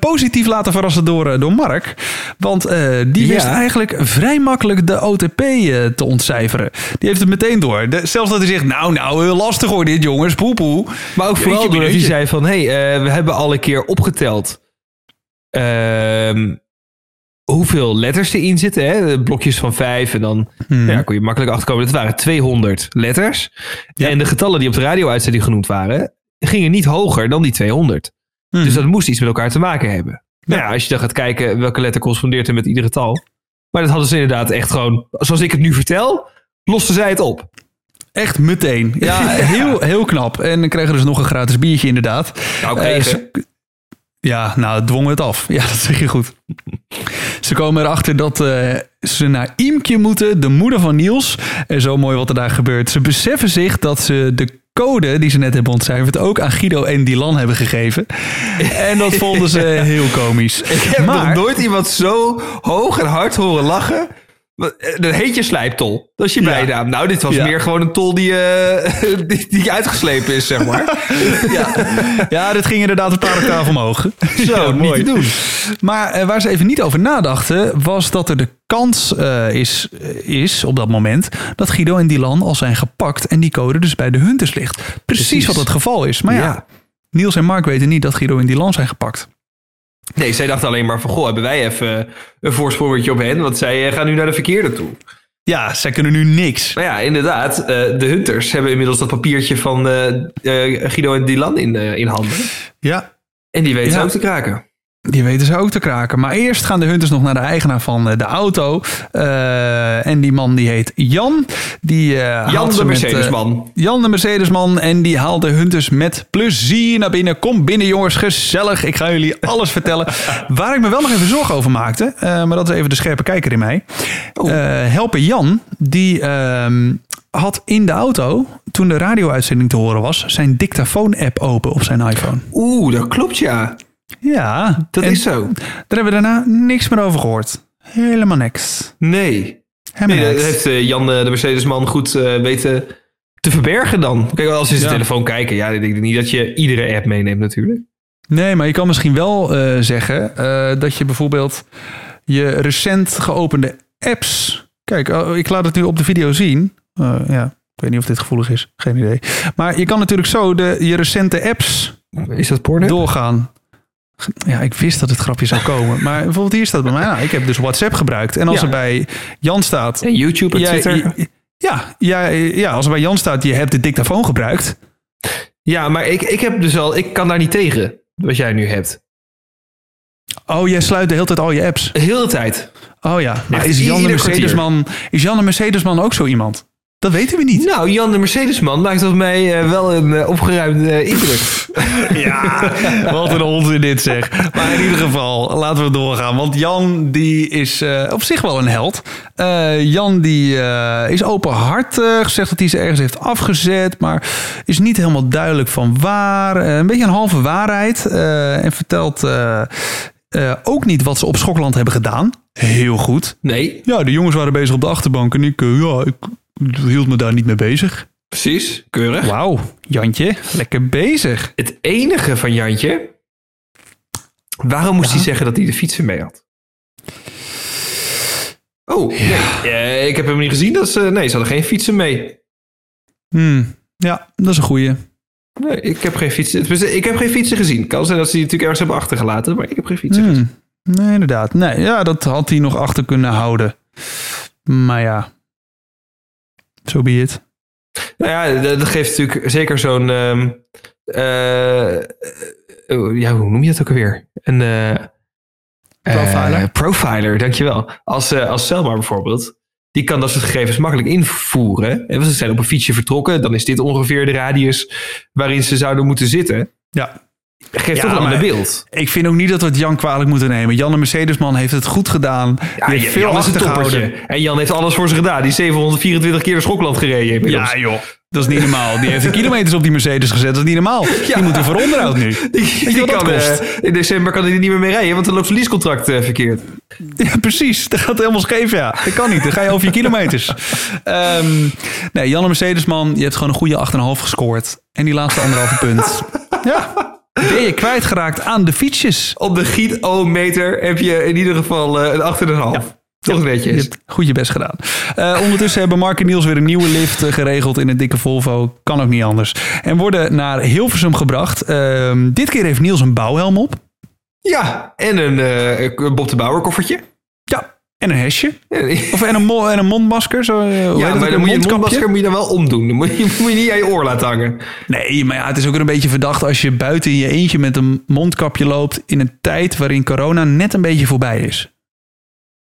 positief laten verrassen door, door Mark. Want die
Ja.
wist eigenlijk vrij makkelijk de OTP te ontcijferen. Die heeft het meteen door. De- zelfs dat hij zegt, nou, nou, heel lastig hoor dit jongens, poepoe.
Maar ook vooral
Jeetje,
doordat hij zei van... hé, hey, we hebben al een keer opgeteld... ehm, hoeveel letters erin zitten. Hè? Blokjes van vijf en dan
Hmm.
ja, kon je makkelijk achterkomen. Dat waren 200 letters.
Ja.
En de getallen die op de radio-uitzending genoemd waren... gingen niet hoger dan die 200.
Hmm.
Dus dat moest iets met elkaar te maken hebben. Nou ja, als je dan gaat kijken welke letter correspondeert er met ieder getal. Maar dat hadden ze inderdaad echt gewoon... Zoals ik het nu vertel, losten zij het op.
Echt meteen. Ja, heel, heel knap. En dan kregen we dus nog een gratis biertje inderdaad.
Nou,
Eh,
kregen.
ze- ja, nou, dwongen het af. Ja, dat zeg je goed. Ze komen erachter dat eh, ze naar Iemke moeten, de moeder van Niels. En zo mooi wat er daar gebeurt. Ze beseffen zich dat ze de code die ze net hebben ontcijferd ook aan Guido en Dylan hebben gegeven. En dat vonden ze heel komisch.
Ik heb
maar,
nog nooit iemand zo hoog en hard horen lachen. Dat heet je slijptol. Dat is je
Ja.
bijnaam. Nou, dit was
Ja.
meer gewoon een tol die, eh, die, die uitgeslepen is, zeg maar.
ja, ja, dit ging inderdaad een paar octaven omhoog.
Zo, niet te doen.
Maar eh, waar ze even niet over nadachten, was dat er de kans eh, is, eh, is op dat moment dat Guido en Dylan al zijn gepakt en die code dus bij de Hunters ligt. Precies,
Precies.
wat het geval is. Maar ja,
Ja.
Niels en Mark weten niet dat Guido en Dylan zijn gepakt.
Nee, zij dachten alleen maar van... Goh, hebben wij even een voorsprongetje op hen? Want zij eh, gaan nu naar de verkeerde toe.
Ja, zij kunnen nu niks.
Maar ja, inderdaad. eh, de Hunters hebben inmiddels dat papiertje van eh, eh, Guido en Dylan in, eh, in handen.
Ja,
En die weten ze ook te kraken.
Die weten ze ook te kraken. Maar eerst gaan de hunters nog naar de eigenaar van eh, de auto. Eh, en die man die heet Jan. Die, eh,
Jan de
met,
Mercedesman.
Jan de Mercedesman. En die haalt de hunters met plezier naar binnen. Kom binnen jongens, gezellig. Ik ga jullie alles vertellen. Waar ik me wel nog even zorgen over maakte. maar dat is even de scherpe kijker in mij. Helper Jan, die ehm, had in de auto, toen de radio-uitzending te horen was... zijn dictafoon-app open op zijn iPhone.
Oeh, dat klopt ja.
Ja,
Dat is zo.
Daar hebben we daarna niks meer over gehoord. Helemaal niks.
Nee.
Helemaal
Nee, dat heeft eh, Jan eh, de Mercedesman goed eh, weten te verbergen dan. Kijk, als ze in zijn telefoon kijken, ja, ik denk niet dat je iedere app meeneemt natuurlijk.
Nee, maar je kan misschien wel zeggen dat je bijvoorbeeld je recent geopende apps. Kijk, oh, ik laat het nu op de video zien. Ja, ik weet niet of dit gevoelig is. Geen idee. Maar je kan natuurlijk zo de, je recente apps
Is dat porno?
doorgaan. Ja, ik wist dat het grapje zou komen. Maar bijvoorbeeld hier staat bij mij. Nou, ik heb dus WhatsApp gebruikt. En als
Ja.
er bij Jan staat.
En YouTube en
jij-
Twitter.
ja, ja, ja, als er bij Jan staat, je hebt de dictafoon gebruikt.
Ja, maar ik, ik heb dus al, ik kan daar niet tegen, wat jij nu hebt.
Oh, jij sluit de hele tijd al je apps.
De hele tijd.
Oh ja. Maar is Jan de Mercedesman, is Jan de Mercedesman ook zo iemand? Dat weten we niet.
Nou, Jan de Mercedesman maakt op mij eh, wel een eh, opgeruimde eh, indruk.
Ja, wat een onzin dit zeg. Maar in ieder geval, laten we doorgaan. Want Jan die is op zich wel een held. Jan die is openhartig, zegt dat hij ze ergens heeft afgezet. Maar is niet helemaal duidelijk van waar. Een beetje een halve waarheid. en vertelt ook niet wat ze op Schokland hebben gedaan. Heel goed.
Nee,
Ja, de jongens waren bezig op de achterbank. En ik, ja, ik hield me daar niet mee bezig.
precies. Keurig.
Wauw, Jantje, lekker bezig.
Het enige van Jantje... Waarom moest hij zeggen dat hij de fietsen mee had? Oh, nee. Eh, ik heb hem niet gezien. Dat ze, nee, ze hadden geen fietsen mee.
Hmm, ja, dat is een goeie.
Nee, ik heb geen fietsen. Ik heb geen fietsen gezien. Kan zijn dat ze die natuurlijk ergens hebben achtergelaten, maar ik heb geen fietsen gezien.
Hmm, nee, inderdaad. Nee, ja, dat had hij nog achter kunnen houden. Maar ja, zo be it.
Nou ja, dat geeft natuurlijk zeker zo'n. ehm, eh, eh, ja, hoe noem je dat ook alweer? Een. eh,
Profiler.
eh, profiler, dankjewel. Als, eh als Selma bijvoorbeeld. Die kan dat soort gegevens makkelijk invoeren. En als ze zijn op een fietsje vertrokken, dan is dit ongeveer de radius waarin ze zouden moeten zitten.
Ja,
Geeft
Ja,
toch een
maar-
beeld.
ik vind ook niet dat we het Jan kwalijk moeten nemen. Jan de Mercedesman heeft het goed gedaan.
Ja,
heeft veel
Jan een
achtergehouden.
En Jan heeft alles voor ze gedaan. Die is 724 keer naar Schokland gereden. inmiddels.
Ja, joh. Dat is niet normaal. Die heeft de kilometers op die Mercedes gezet. Dat is niet normaal. Die moet er voor onderhoud nu.
Die, kan,
kost?
in december kan hij er niet meer mee rijden, want dan loopt zijn leasecontract eh, verkeerd.
Ja, precies. Dat gaat helemaal scheef, ja. Dat kan niet. Dan ga je over je kilometers. Ehm, nee, Jan de Mercedesman, je hebt gewoon een goede 8,5 gescoord. En die laatste anderhalve punt. Ja. Ben je kwijtgeraakt aan de fietsjes?
Op de giet-o-meter heb je in ieder geval eh, een 8,5. Toch
Je
netjes.
hebt goed je best gedaan. Eh, ondertussen hebben Mark en Niels weer een nieuwe lift eh, geregeld in een dikke Volvo. Kan ook niet anders. En worden naar Hilversum gebracht. Ehm, dit keer heeft Niels een bouwhelm op.
Ja, en een Bob de Bauer koffertje.
Ja. En een hesje.
Ja,
Of en een, mo- en een mondmasker. Zo, eh, dat
maar dan
Een
moet je mondmasker moet je dan wel omdoen. Dan moet je, moet je niet aan je oor laten hangen.
Nee, maar ja, het is ook een beetje verdacht als je buiten in je eentje met een mondkapje loopt in een tijd waarin corona net een beetje voorbij is.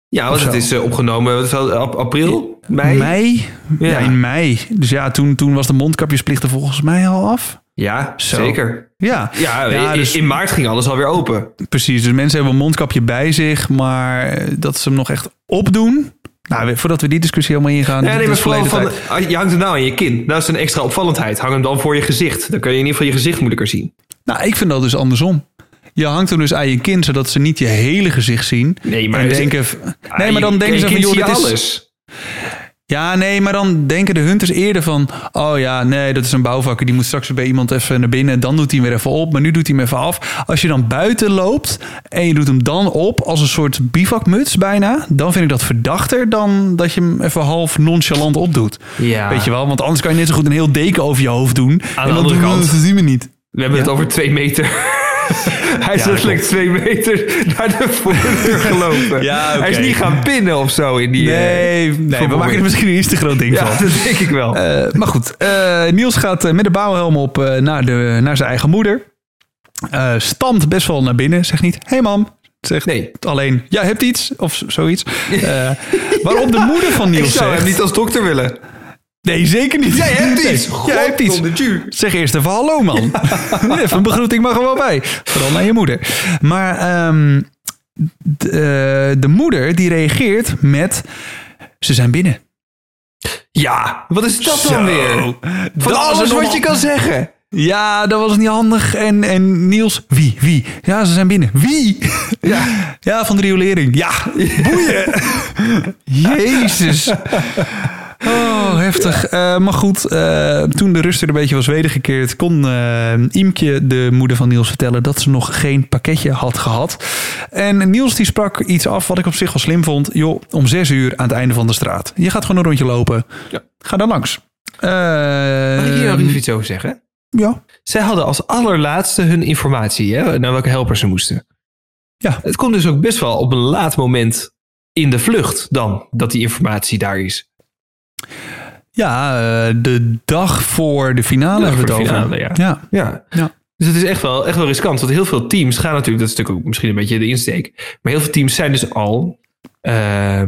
Ja, want het is eh, opgenomen is dat, ap- april, mei.
Mei? Ja.
Ja.
in mei. Dus ja, toen, toen was de mondkapjesplicht er volgens mij al af.
Ja,
Zo.
zeker.
Ja,
Ja,
Ja,
in,
dus-
in maart ging alles alweer open.
precies. Dus mensen hebben een mondkapje bij zich, maar dat ze hem nog echt opdoen. Nou, voordat we die discussie helemaal ingaan.
Ja, nee, maar vooral van, ah, je hangt hem nou aan je kin. Dat is een extra opvallendheid. Hang hem dan voor je gezicht. Dan kun je in ieder geval je gezicht moeilijker zien.
Nou, ik vind dat dus andersom. Je hangt hem dus aan je kin, zodat ze niet je hele gezicht zien.
Nee, maar
en denken, nee, maar dan
je-
denken ze van, joh, dit is,
alles.
Ja, nee, maar dan denken de hunters eerder van... oh ja, nee, dat is een bouwvakker. Die moet straks bij iemand even naar binnen. Dan doet hij hem weer even op, maar nu doet hij hem even af. Als je dan buiten loopt en je doet hem dan op... als een soort bivakmuts bijna... dan vind ik dat verdachter dan dat je hem even half nonchalant opdoet.
Ja.
Weet je wel? Want anders kan je net zo goed een heel deken over je hoofd doen. en dan
andere kant-
dat zien we niet.
We hebben het over twee meter. Hij is
Ja,
letterlijk twee meter naar de voordeur gelopen.
Ja.
Hij is niet gaan pinnen of zo in die... eh,
Nee, nee we maken er misschien een iets te groot ding
Ja,
van.
dat denk ik wel.
Eh, maar goed, eh, Niels gaat eh, met de bouwhelm op eh, naar, de, naar zijn eigen moeder. eh, stamt best wel naar binnen. Zegt niet, hey mam. Zegt
Nee.
alleen, jij hebt iets. Of zoiets. Eh, waarop de moeder van Niels zegt...
als dokter willen.
Nee, zeker niet. Jij
hebt iets.
Jij hebt iets. Zeg eerst even hallo, man. even een begroeting mag er wel bij. Vooral naar je moeder. Maar ehm, de, eh, de moeder die reageert met... Ze zijn binnen.
Ja, wat is dat
Zo.
dan weer? Van
Dat
alles wat je kan zeggen.
Ja, dat was niet handig. En, en Niels, wie? Wie? Ja, ze zijn binnen. Wie? Ja, ja van de riolering. Ja, boeien. Jezus. Oh, heftig. Eh, maar goed, eh, toen de rust er een beetje was wedergekeerd... kon eh Imke, de moeder van Niels, vertellen... dat ze nog geen pakketje had gehad. En Niels die sprak iets af wat ik op zich wel slim vond. Joh, om zes uur aan het einde van de straat. Je gaat gewoon een rondje lopen.
Ja.
Ga dan langs. Eh,
Mag ik hier nog even iets over zeggen?
ja.
Zij hadden als allerlaatste hun informatie, hè, naar welke helpers ze moesten.
Ja.
Het komt dus ook best wel op een laat moment in de vlucht dan, dat die informatie daar is.
Ja, eh, de dag voor de finale hebben we het
de
over.
finale, ja.
ja.
Ja.
Ja.
Dus het is echt wel, echt wel riskant. Want heel veel teams gaan natuurlijk, dat is natuurlijk ook misschien een beetje de insteek. Maar heel veel teams zijn dus al, eh, eh,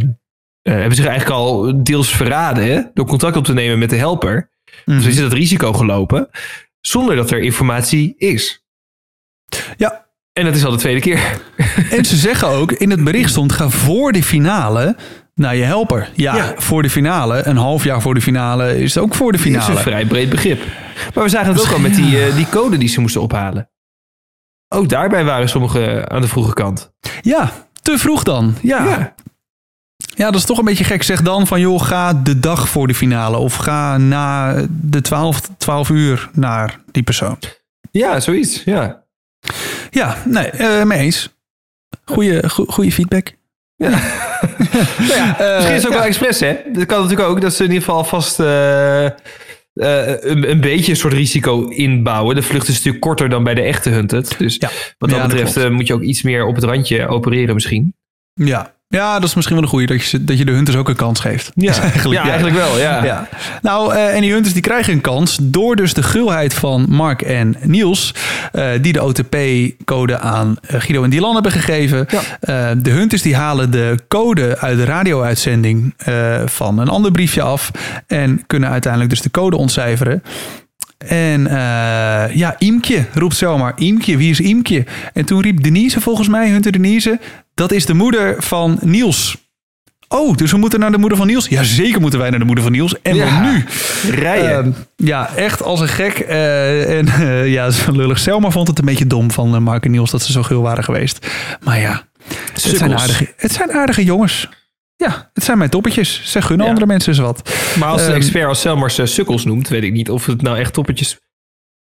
hebben zich eigenlijk al deels verraden hè, door contact op te nemen met de helper. Dus er zit het risico gelopen, zonder dat er informatie is.
ja.
En dat is al de tweede keer.
En ze zeggen ook, in het bericht stond, ga voor de finale naar je helper. Ja,
Ja.
voor de finale. Een half jaar voor de finale is het ook voor de
Dat is
finale.
een vrij breed begrip. Maar we zagen het ook al met die, eh, die code die ze moesten ophalen. Ook daarbij waren sommigen aan de vroege kant.
Ja, te vroeg dan. Ja. ja.
Ja.
dat is toch een beetje gek. Zeg dan van, joh, ga de dag voor de finale. Of ga na de 12, 12 uur naar die persoon.
Ja, zoiets. Ja.
Ja, nee, eh mee eens. Goeie, go- goeie feedback.
Nou ja, misschien is het ook wel expres, hè? Dat kan natuurlijk ook, dat ze in ieder geval vast eh, eh, een, een beetje een soort risico inbouwen. De vlucht is natuurlijk korter dan bij de echte Hunted. Dus
Ja.
wat dat
Ja,
betreft eh, moet je ook iets meer op het randje opereren misschien.
Ja. Ja, dat is misschien wel een goeie. Dat je, dat je de hunters ook een kans geeft.
ja, eigenlijk wel, ja.
Ja. Nou, eh, en die hunters die krijgen een kans door dus de gulheid van Mark en Niels, eh, die de OTP-code aan eh, Guido en Dylan hebben gegeven.
Ja.
De hunters die halen de code uit de radio-uitzending van een ander briefje af en kunnen uiteindelijk dus de code ontcijferen. En eh, ja, Imke roept zomaar. Imke, wie is Imke? En toen riep Denise volgens mij, Hunter Denise, dat is de moeder van Niels. Oh, dus we moeten naar de moeder van Niels? Ja, zeker moeten wij naar de moeder van Niels. En
Ja.
nu.
Rijden.
Ehm, ja, echt als een gek. Eh, en eh, ja, lullig. Selma vond het een beetje dom van Mark en Niels dat ze zo gul waren geweest. Maar ja, het zijn, aardige, het zijn aardige jongens. Ja, het zijn mijn toppetjes. Ze gunnen
Ja.
andere mensen eens wat.
maar als de
ehm,
expert als Selmars eh, sukkels noemt, weet ik niet of het nou echt toppetjes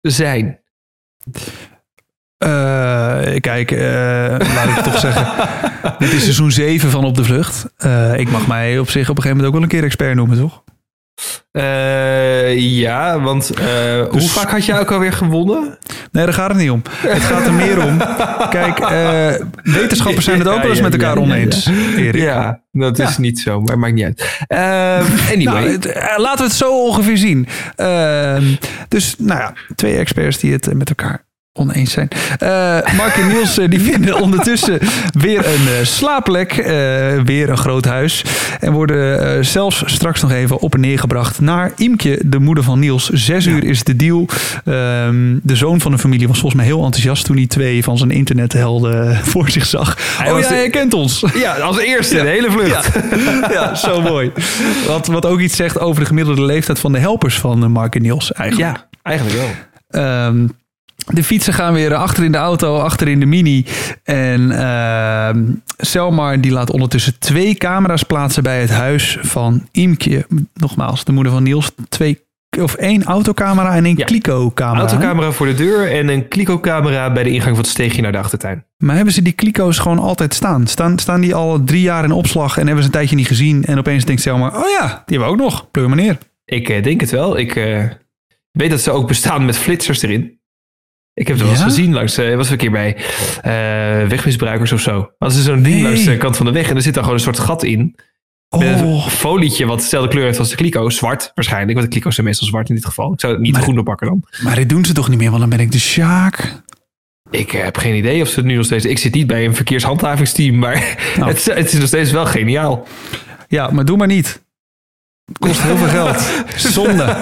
zijn.
Eh, kijk, eh, laat ik het toch zeggen. Dit is seizoen 7 van Op de Vlucht. Ik mag mij op zich op een gegeven moment ook wel een keer expert noemen, toch?
Eh, ja, want eh, hoe
Dus-
vaak had jij ook alweer gewonnen?
Nee, daar gaat het niet om. Het gaat er meer om. Kijk, eh, wetenschappers zijn het ook
Ja,
wel eens
ja,
met elkaar
ja,
oneens, Erik.
Ja, dat is niet zo, maar maakt niet uit. Ehm, anyway.
Nou, eh, laten we het zo ongeveer zien. Ehm, dus, nou ja, twee experts die het met elkaar oneens zijn. Eh, Mark en Niels eh, die vinden ondertussen weer een eh, slaapplek. weer een groot huis. En worden zelfs straks nog even op en neer gebracht naar Imke, de moeder van Niels. Zes uur is de deal. Ehm, de zoon van de familie was volgens mij heel enthousiast toen hij twee van zijn internethelden voor zich zag.
Hij
oh ja,
de-
hij kent ons.
ja, als eerste, de hele vlucht.
Ja, ja, zo mooi. Wat, wat ook iets zegt over de gemiddelde leeftijd van de helpers van Mark en Niels eigenlijk.
Ja, eigenlijk wel.
Ehm, de fietsen gaan weer achter in de auto, achter in de mini. En ehm Selmar die laat ondertussen twee camera's plaatsen bij het huis van Imke. Nogmaals, de moeder van Niels. Twee, of één autocamera en één
Ja.
kliko-camera.
Autocamera voor de deur en een kliko-camera bij de ingang van het steegje naar de achtertuin.
Maar hebben ze die kliko's gewoon altijd staan? staan? Staan die al drie jaar in opslag en hebben ze een tijdje niet gezien? En opeens denkt Selmar, oh ja, die hebben we ook nog. Pleur maar neer.
Ik eh, denk het wel. Ik eh, weet dat ze ook bestaan met flitsers erin. Ik heb het wel eens
Ja?
gezien langs, eh was een keer bij eh, wegmisbruikers of zo. Hadden ze zo'n ding
Nee.
langs de kant van de weg en er zit dan gewoon een soort gat in. Met
Oh,
een folietje wat dezelfde kleur heeft als de kliko. Zwart waarschijnlijk, want de kliko's zijn meestal zwart in dit geval. Ik zou het niet
Maar-
groen oppakken dan.
maar dit doen ze toch niet meer, want dan ben ik de Sjaak.
Ik heb geen idee of ze het nu nog steeds... Ik zit niet bij een verkeershandhavingsteam, maar het, het is nog steeds wel geniaal.
Ja, maar doe maar niet. Kost heel veel geld. Zonde.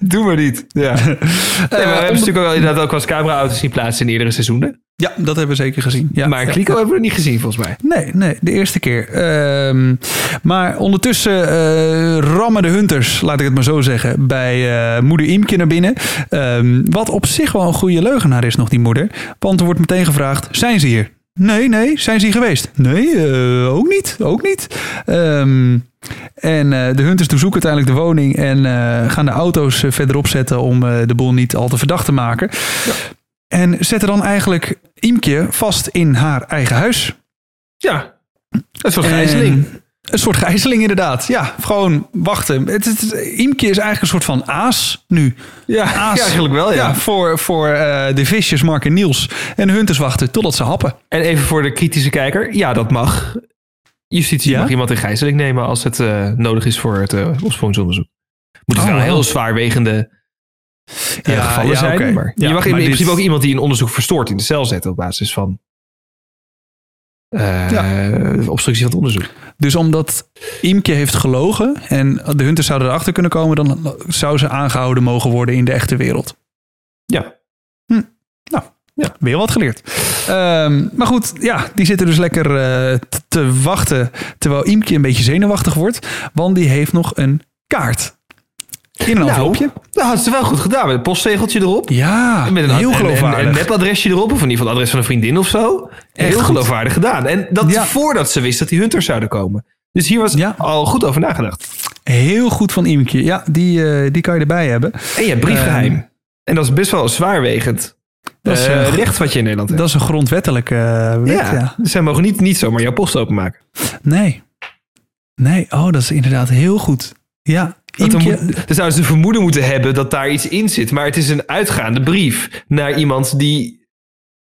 Doe maar niet. Ja. Nee, maar we hebben natuurlijk ook wel, inderdaad ook wel eens camera-auto's zien plaatsen in eerdere seizoenen.
Ja, dat hebben we zeker gezien. Ja,
maar Clico
ja.
hebben we niet gezien, volgens mij.
Nee, nee, de eerste keer. Ehm, maar ondertussen eh, rammen de hunters, laat ik het maar zo zeggen, bij eh, moeder Imke naar binnen. Ehm, wat op zich wel een goede leugenaar is nog, die moeder. Want er wordt meteen gevraagd, zijn ze hier? Nee, nee. Zijn ze hier geweest? Nee, eh, ook niet. Ook niet. Ehm, en eh, de hunters doorzoeken uiteindelijk de woning en eh, gaan de auto's verderop zetten om de boel niet al te verdacht te maken. En zetten dan eigenlijk Imke vast in haar eigen huis.
Ja, dat is wel gijzeling.
En Een soort gijzeling inderdaad. Ja, gewoon wachten. Het, het, Imke is eigenlijk een soort van aas nu.
Ja,
Aas.
ja, eigenlijk wel, ja.
voor voor eh, de visjes Mark en Niels. En hunters wachten totdat ze happen.
En even voor de kritische kijker. Ja, dat mag. Justitie
Ja?
mag iemand in gijzeling nemen als het eh, nodig is voor het uh, opsporingsonderzoek. Moet het
Oh,
wel heel zwaarwegende
Ja,
gevallen zijn. Maar je mag in,
dit-
principe ook iemand die een onderzoek verstoort in de cel zetten op basis van eh, obstructie van het onderzoek.
Dus omdat Imke heeft gelogen en de hunters zouden erachter kunnen komen, dan zou ze aangehouden mogen worden in de echte wereld.
Ja.
Ja, weer wat geleerd. Ehm, maar goed, ja, die zitten dus lekker eh, te wachten. Terwijl Imke een beetje zenuwachtig wordt. Want die heeft nog een kaart. In een envelopje.
dat had ze wel goed gedaan. Met een postzegeltje erop.
Ja,
Met een,
heel geloofwaardig.
Een, een nepadresje erop. Of in ieder geval het adres van een vriendin of zo.
Echt
heel
goed.
geloofwaardig gedaan. En dat
Ja.
voordat ze wist dat die hunters zouden komen. Dus hier was
Ja.
al goed over nagedacht.
Heel goed van Imke. Ja, die, eh, die kan je erbij hebben.
En je hebt briefgeheim. en dat is best wel zwaarwegend.
Dat is,
eh, recht wat je in Nederland hebt.
Dat is een grondwettelijke wet, ja.
ja. Dus zij mogen niet, niet zomaar jouw post openmaken.
Nee. Nee, oh, dat is inderdaad heel goed. Ja, Imke,
moet, dan zouden ze de vermoeden moeten hebben dat daar iets in zit. Maar het is een uitgaande brief naar iemand die...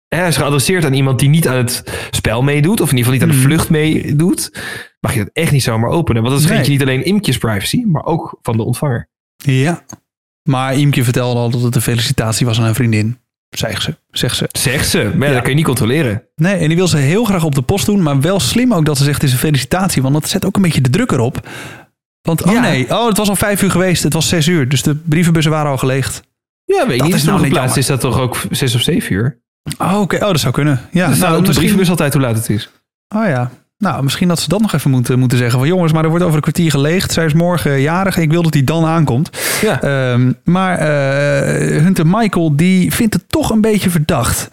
Hij is geadresseerd aan iemand die niet aan het spel meedoet. Of in ieder geval niet aan de
Mhm.
vlucht meedoet. Mag je dat echt niet zomaar openen. Want dat schendt je
Nee.
niet alleen Imkjes privacy, maar ook van de ontvanger.
ja. Maar Imke vertelde al dat het een felicitatie was aan een vriendin. Zegt ze, zegt ze.
Zegt ze. Maar ja, dat kun je niet controleren.
Nee, en die wil ze heel graag op de post doen. Maar wel slim ook dat ze zegt het is een felicitatie. Want dat zet ook een beetje de druk erop. Want, oh
Ja.
nee, oh, het was al vijf uur geweest. Het was zes uur. Dus de brievenbussen waren al geleegd.
Ja, weet
Dat
niet.
is nou
geplaatst is dat toch ook zes of zeven uur?
Oh, oké. Oh, dat zou kunnen. Ja,
Dus nou, op de
misschien-
brievenbus altijd hoe laat het is.
Oh ja. Nou, misschien dat ze dat nog even moeten, moeten zeggen. Van jongens, maar er wordt over een kwartier geleegd. Zij is morgen jarig. Ik wil dat die dan aankomt.
Ja.
Ehm, maar eh, Hunter Michael, die vindt het toch een beetje verdacht.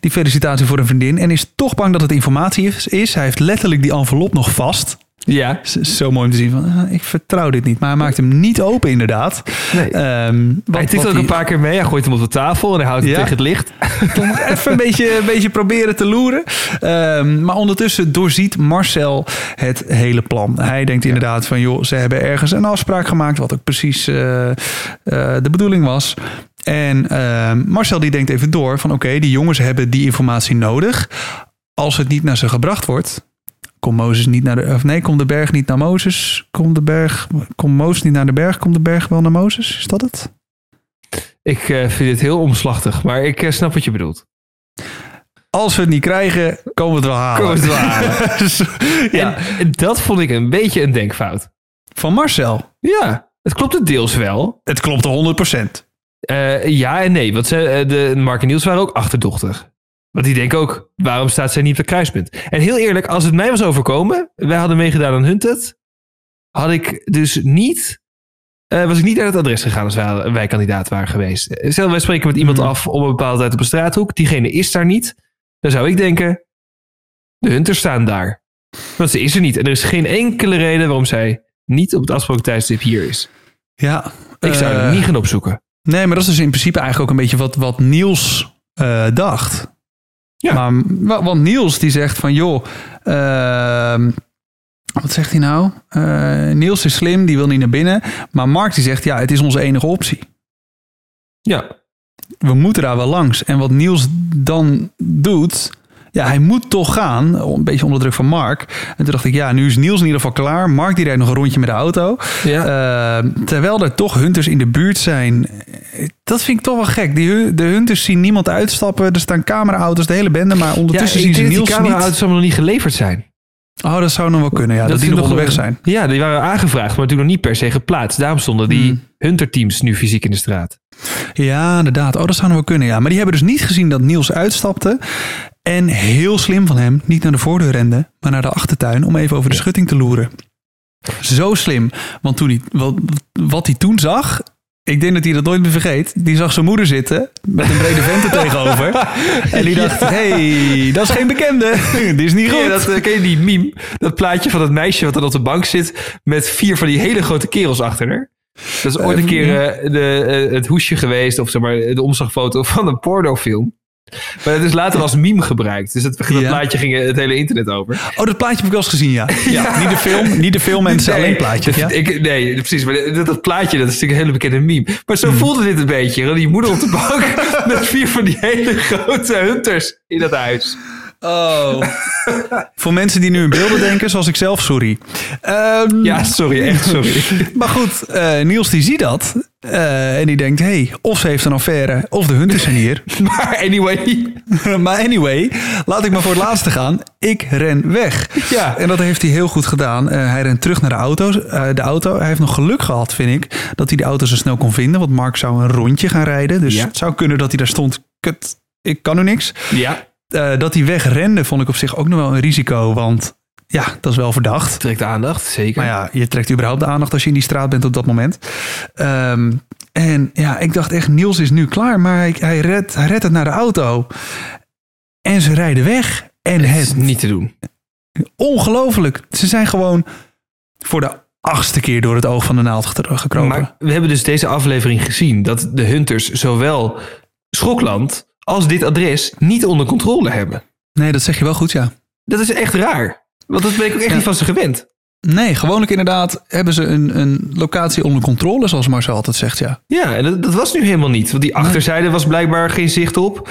Die felicitatie voor een vriendin. En is toch bang dat het informatie is. Hij heeft letterlijk die envelop nog vast.
Ja.
Zo mooi om te zien van, ah, ik vertrouw dit niet. Maar hij maakt hem niet open inderdaad.
Nee.
Ehm, wat-
Hij tikt ook een paar keer mee. Hij gooit hem op de tafel en hij houdt hem
Ja.
tegen het licht.
even een beetje, een beetje proberen te loeren. Ehm, maar ondertussen doorziet Marcel het hele plan. Hij denkt inderdaad van, joh, ze hebben ergens een afspraak gemaakt, wat ook precies eh, eh, de bedoeling was. En ehm, Marcel die denkt even door van, oké, die jongens hebben die informatie nodig. Als het niet naar ze gebracht wordt, komt Mozes niet naar de, of nee, komt de berg niet naar Mozes? Komt de berg, komt Mozes niet naar de berg? Komt de berg wel naar Mozes? Is dat het?
Ik eh, vind dit heel omslachtig, maar ik eh, snap wat je bedoelt.
Als we het niet krijgen, komen we het wel halen.
Komen we het wel halen.
Dus, ja.
En dat vond ik een beetje een denkfout.
Van Marcel.
Ja, het klopt het deels wel.
Het klopt 100%.
Eh, ja en nee, want ze, de Mark en Niels waren ook achterdochtig. Want die denken ook, waarom staat zij niet op het kruispunt? En heel eerlijk, als het mij was overkomen, wij hadden meegedaan aan Hunted, had ik dus niet, eh, was ik niet naar het adres gegaan als wij, wij kandidaat waren geweest. Eh, Stel, wij spreken met iemand
Mhm.
af op een bepaalde tijd op een straathoek, diegene is daar niet, dan zou ik denken, de Hunters staan daar. Want ze is er niet. En er is geen enkele reden waarom zij niet op het afgesproken tijdstip hier is.
Ja.
Ik zou
eh,
er niet gaan opzoeken.
Nee, maar dat is dus in principe eigenlijk ook een beetje wat, wat Niels eh, dacht.
Ja.
Maar, wa- want Niels die zegt van, joh, ehm, wat zegt hij nou? Eh, Niels is slim, die wil niet naar binnen. Maar Mark die zegt, ja, het is onze enige optie.
Ja,
We moeten daar wel langs. En wat Niels dan doet, ja, hij moet toch gaan. Een beetje onder druk van Mark. En toen dacht ik, ja, nu is Niels in ieder geval klaar. Mark die rijdt nog een rondje met de auto.
Ja.
Eh, terwijl er toch hunters in de buurt zijn. Dat vind ik toch wel gek. Die, de hunters zien niemand uitstappen. Er staan cameraauto's, de hele bende. Maar ondertussen zien ze
dat
Niels
die
niet.
cameraauto's allemaal nog niet geleverd zijn.
Oh, dat zou nog wel kunnen. Ja, dat, die
ze
nog onderweg zijn.
Ja, die waren aangevraagd, maar natuurlijk nog niet per se geplaatst. Daarom stonden die
Hmm.
hunterteams nu fysiek in de straat.
Ja, inderdaad. Oh, dat zou nog wel kunnen. Ja. Maar die hebben dus niet gezien dat Niels uitstapte. En heel slim van hem, niet naar de voordeur rende, maar naar de achtertuin om even over de schutting te loeren. Zo slim. Want toen hij, wat, wat hij toen zag, ik denk dat hij dat nooit meer vergeet. Die zag zijn moeder zitten met een brede vent er tegenover. En die dacht, hey, dat is geen bekende. Die is niet goed.
je, dat, eh, ken je die meme? Dat plaatje van dat meisje wat dan op de bank zit met vier van die hele grote kerels achter haar. Dat is ooit een keer eh, de, eh, het hoesje geweest, of zeg maar de omslagfoto van een pornofilm. Maar het is later als meme gebruikt. Dus het, dat
Ja.
plaatje ging het hele internet over.
Oh, dat plaatje heb ik wel eens gezien, ja. ja. Niet de film, niet de film en alleen plaatje. Ja?
ik, nee, precies. Maar dat, dat plaatje, dat is natuurlijk een hele bekende meme. Maar zo voelde dit een beetje. Die moeder op de bank met vier van die hele grote hunters in dat huis.
Oh. Voor mensen die nu in beelden denken, zoals ik zelf, sorry. Ehm,
Ja, sorry, echt sorry.
Maar goed, eh, Niels die ziet dat. eh, en die denkt, hey, of ze heeft een affaire, of de hunters zijn hier.
maar anyway,
maar anyway, laat ik maar voor het laatste gaan. Ik ren weg.
Ja.
En dat heeft hij heel goed gedaan. Eh, hij rent terug naar de auto, de auto. Hij heeft nog geluk gehad, vind ik, dat hij de auto zo snel kon vinden. Want Mark zou een rondje gaan rijden. Dus
Ja.
het zou kunnen dat hij daar stond. Kut, ik kan nu niks.
ja,
Eh, dat hij wegrende vond ik op zich ook nog wel een risico. Want ja, dat is wel verdacht.
trekt aandacht, zeker.
Maar ja, je trekt überhaupt de aandacht als je in die straat bent op dat moment. Ehm, en ja, ik dacht echt, Niels is nu klaar. Maar hij, hij, redt, hij redt het naar de auto. En ze rijden weg. En
het niet te doen.
ongelooflijk. Ze zijn gewoon voor de achtste keer door het oog van de naald gekropen.
Maar we hebben dus deze aflevering gezien dat de hunters zowel Schokland als dit adres niet onder controle hebben.
Nee, dat zeg je wel goed, ja.
Dat is echt raar. Want dat ben ik ook echt
Ja.
niet van ze gewend.
Nee, gewoonlijk inderdaad hebben ze een, een locatie onder controle, zoals Marcel altijd zegt, ja.
Ja, en dat, dat was nu helemaal niet. Want die achterzijde was blijkbaar geen zicht op.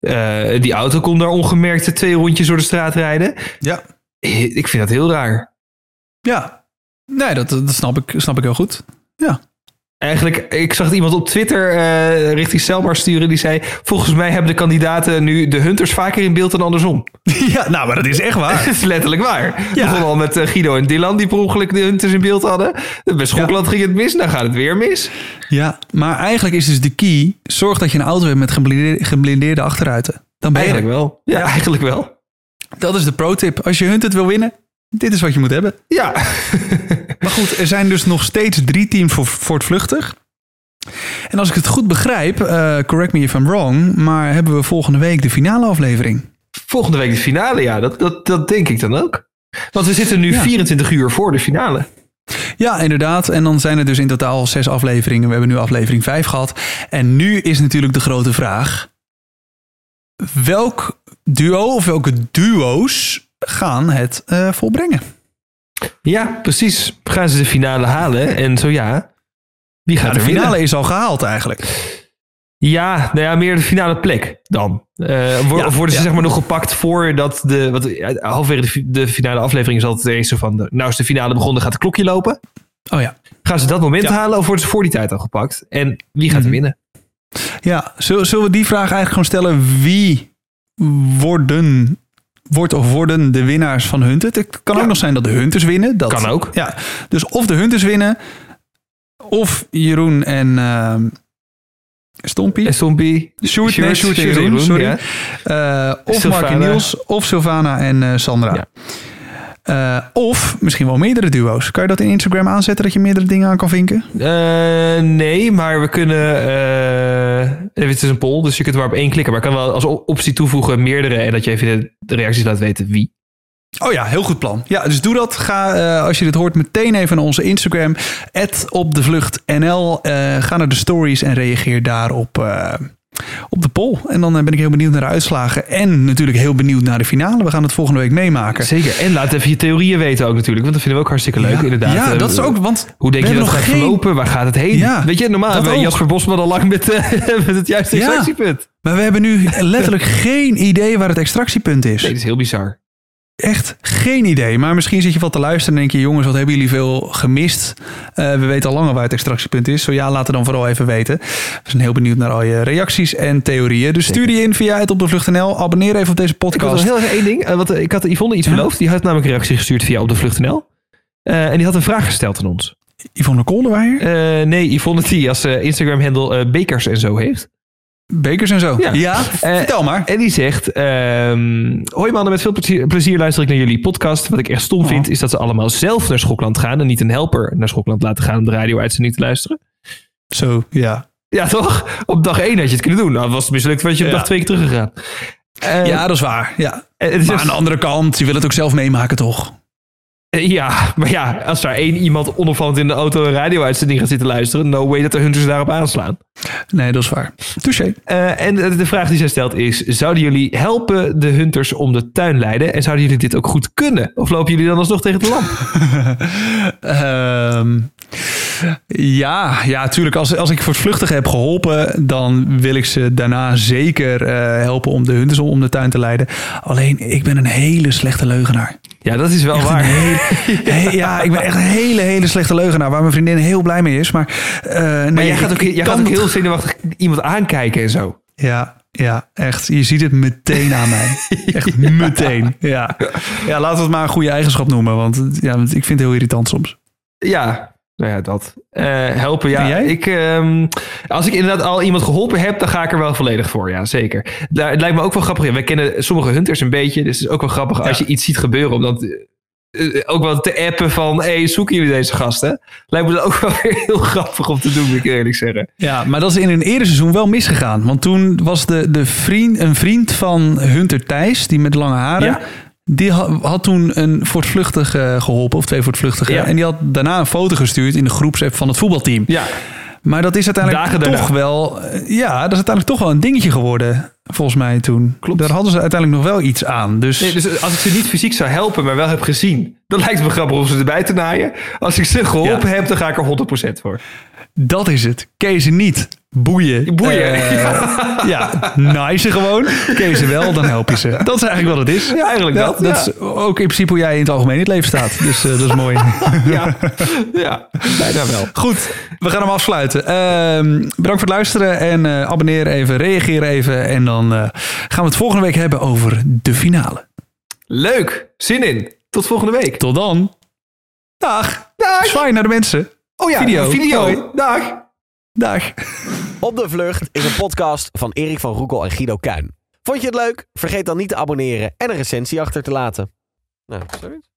Eh, die auto kon daar ongemerkt twee rondjes door de straat rijden.
Ja.
Ik vind dat heel raar.
Ja. Nee, dat, dat snap, ik, snap ik heel goed. Ja.
Eigenlijk, ik zag iemand op Twitter eh, richting Selmar sturen. Die zei, volgens mij hebben de kandidaten nu de hunters vaker in beeld dan andersom.
ja, nou, maar dat is echt waar.
Dat is letterlijk waar.
Ja.
Begon al met eh, Guido en Dylan die per ongeluk de hunters in beeld hadden. Bij Schokland ging het mis, dan gaat het weer mis.
Ja, maar eigenlijk is dus de key... zorg dat je een auto hebt met geblindeerde, geblindeerde achteruiten. Dan ben je
Eigenlijk wel. Ja, eigenlijk wel.
Dat is de pro-tip. Als je Hunted wil winnen, dit is wat je moet hebben.
Ja.
Maar goed, er zijn dus nog steeds drie teams voor, voortvluchtig. En als ik het goed begrijp, eh, correct me if I'm wrong... maar hebben we volgende week de finale aflevering.
Volgende week de finale, ja. Dat, dat, dat denk ik dan ook. Want we zitten nu
Ja.
24 uur voor de finale.
Ja, inderdaad. En dan zijn er dus in totaal zes afleveringen. We hebben nu aflevering vijf gehad. En nu is natuurlijk de grote vraag... welk duo of welke duo's gaan het eh, volbrengen?
Ja, precies. Gaan ze de finale halen? En zo ja, wie gaat
Ja, de
er winnen?
finale is al gehaald eigenlijk.
Ja, nou ja, meer de finale plek dan.
Ja,
of worden ze
ja.
zeg maar nog gepakt voordat de... Wat, halverwege de, de finale aflevering is altijd eens zo van... de- nou is de finale begonnen, gaat het klokje lopen.
Oh ja.
Gaan ze dat moment halen of worden ze voor die tijd al gepakt? En wie gaat
Mhm.
er winnen?
Ja, zullen, zullen we die vraag eigenlijk gewoon stellen? Wie worden, wordt of worden de winnaars van Hunted? Het kan ook nog zijn dat de Hunters winnen. Dat,
Kan ook.
Ja, dus of de Hunters winnen, of Jeroen en ehm Stompie.
En Stompie?
Sjoerd, nee, Sjoerd en Jeroen, sorry.
ja.
Eh, of
Sylvana.
Mark en Niels, of Sylvana en eh, Sandra.
Ja.
Eh, of misschien wel meerdere duo's. Kan je dat in Instagram aanzetten dat je meerdere dingen aan kan vinken?
Eh, nee, maar we kunnen... even, het is een poll, dus je kunt er maar op één klikken. Maar ik kan wel als op- optie toevoegen meerdere... en dat je even de, reacties laat weten wie.
Oh ja, heel goed plan. Ja, dus doe dat. Ga, als je dit hoort, meteen even naar onze Instagram. op de vlucht NL. Ga naar de stories en reageer daarop. eh op de poll. En dan eh, ben ik heel benieuwd naar de uitslagen. En natuurlijk heel benieuwd naar de finale. We gaan het volgende week meemaken.
Zeker. En laat even je theorieën weten ook natuurlijk. Want dat vinden we ook hartstikke leuk,
Ja.
inderdaad.
Ja,
Eh,
dat is ook, want
Hoe denk je dat gaat
geen-
verlopen? Waar gaat het heen?
Ja,
Weet je, normaal hebben we. Jasper Bosman al lang met, eh, met het juiste
Ja.
extractiepunt.
Maar we hebben nu letterlijk geen idee waar het extractiepunt is.
Nee, dat is heel bizar.
Echt geen idee. Maar misschien zit je wat te luisteren en denk je... jongens, wat hebben jullie veel gemist? Eh, we weten al langer waar het extractiepunt is. Zo ja, laat het dan vooral even weten. We zijn heel benieuwd naar al je reacties en theorieën. Dus stuur die in via het op de vlucht.nl. Abonneer even op deze podcast.
heel even één ding. want eh, ik had Yvonne iets beloofd. Die had namelijk een reactie gestuurd via op de vlucht.nl. Eh, en die had een vraag gesteld aan ons.
Yvonne Kolderweijer,
nee, Yvonne die als Instagram-handle bekers en zo heeft.
Bekers en zo.
Ja.
Ja,
Eh,
vertel maar.
En die zegt: ehm, Hoi mannen, met veel plezier, plezier luister ik naar jullie podcast. Wat ik echt stom vind, is dat ze allemaal zelf naar Schokland gaan en niet een helper naar Schokland laten gaan om de radio-uitzending te luisteren.
Zo, ja.
Ja, toch? Op dag één had je het kunnen doen. Nou, was het mislukt, was je op
Ja.
dag twee keer teruggegaan. Eh,
Ja, dat is waar. Ja.
het is
Maar
dus-
aan de andere kant, je wil het ook zelf meemaken, toch?
Eh, ja, maar ja, als daar één iemand onopvallend in de auto een radio-uitzending gaat zitten luisteren, no way dat de hunters daarop aanslaan.
Nee, dat is waar. Touché.
Eh, en de, vraag die zij stelt is: zouden jullie helpen de hunters om de tuin leiden? En zouden jullie dit ook goed kunnen? Of lopen jullie dan alsnog tegen de lamp?
Ehm, ja, ja, tuurlijk. Als, als ik voor het vluchtigen heb geholpen, dan wil ik ze daarna zeker eh, helpen om de hunters om de tuin te leiden. Alleen, ik ben een hele slechte leugenaar.
Ja, dat is wel
Echt
waar.
een hele- he- ja, ik ben echt een hele, hele slechte leugenaar. Waar mijn vriendin heel blij mee is. Maar, eh, nee,
Maar jij gaat ook, jij
kan
gaat ook heel zenuwachtig iemand aankijken en zo.
Ja, ja, echt. Je ziet het meteen aan mij. Echt meteen. Ja. ja, laten we het maar een goede eigenschap noemen. Want ja, ik vind het heel irritant soms.
Ja, nou ja, dat. Eh, helpen, ja.
Jij?
Ik, ehm, als ik inderdaad al iemand geholpen heb, dan ga ik er wel volledig voor. Ja, zeker. Daar, het lijkt me ook wel grappig. Wij kennen sommige hunters een beetje. Dus het is ook wel grappig als je iets ziet gebeuren. Om dan eh, eh, ook wel te appen van... hey, zoeken jullie deze gasten? Lijkt me dat ook wel weer heel grappig om te doen, moet ik eerlijk zeggen.
Ja, maar dat is in een eerder seizoen wel misgegaan. Want toen was de, de vriend, een vriend van Hunter Thijs, die met lange haren...
Ja.
Die ha- had toen een voortvluchtige geholpen, of twee voortvluchtigen.
Ja.
En die had daarna een foto gestuurd in de groepsapp van het voetbalteam.
Ja,
Maar dat is uiteindelijk
Dagen daarna.
toch wel... eh, Ja, dat is uiteindelijk toch wel een dingetje geworden, volgens mij toen.
Klopt.
Daar hadden ze uiteindelijk nog wel iets aan. Dus,
nee, dus als ik ze niet fysiek zou helpen, maar wel heb gezien... dan lijkt het me grappig om ze erbij te naaien. Als ik ze geholpen
Ja.
heb, dan ga ik er 100% voor.
Dat is het. Kezen niet. Boeien.
Boeien.
Eh, ja, nice gewoon. Kezen wel, dan help je ze. Dat is eigenlijk wat het is.
Ja, eigenlijk dat.
dat
ja.
is ook in principe hoe jij in het algemeen in het leven staat. Dus eh, dat is mooi.
ja, ja, bijna wel.
Goed, we gaan hem afsluiten. Ehm, bedankt voor het luisteren en eh abonneer even, reageer even. En dan gaan we het volgende week hebben over de finale.
Leuk, zin in. Tot volgende week.
Tot dan. Dag.
Dag.
Zwaai naar de mensen.
Oh ja,
Video.
een video.
Hoi.
Dag.
Dag.
Op de Vlucht is een podcast van Erik van Roekel en Guido Kuin. Vond je het leuk? Vergeet dan niet te abonneren en een recensie achter te laten. Nou, zoiets.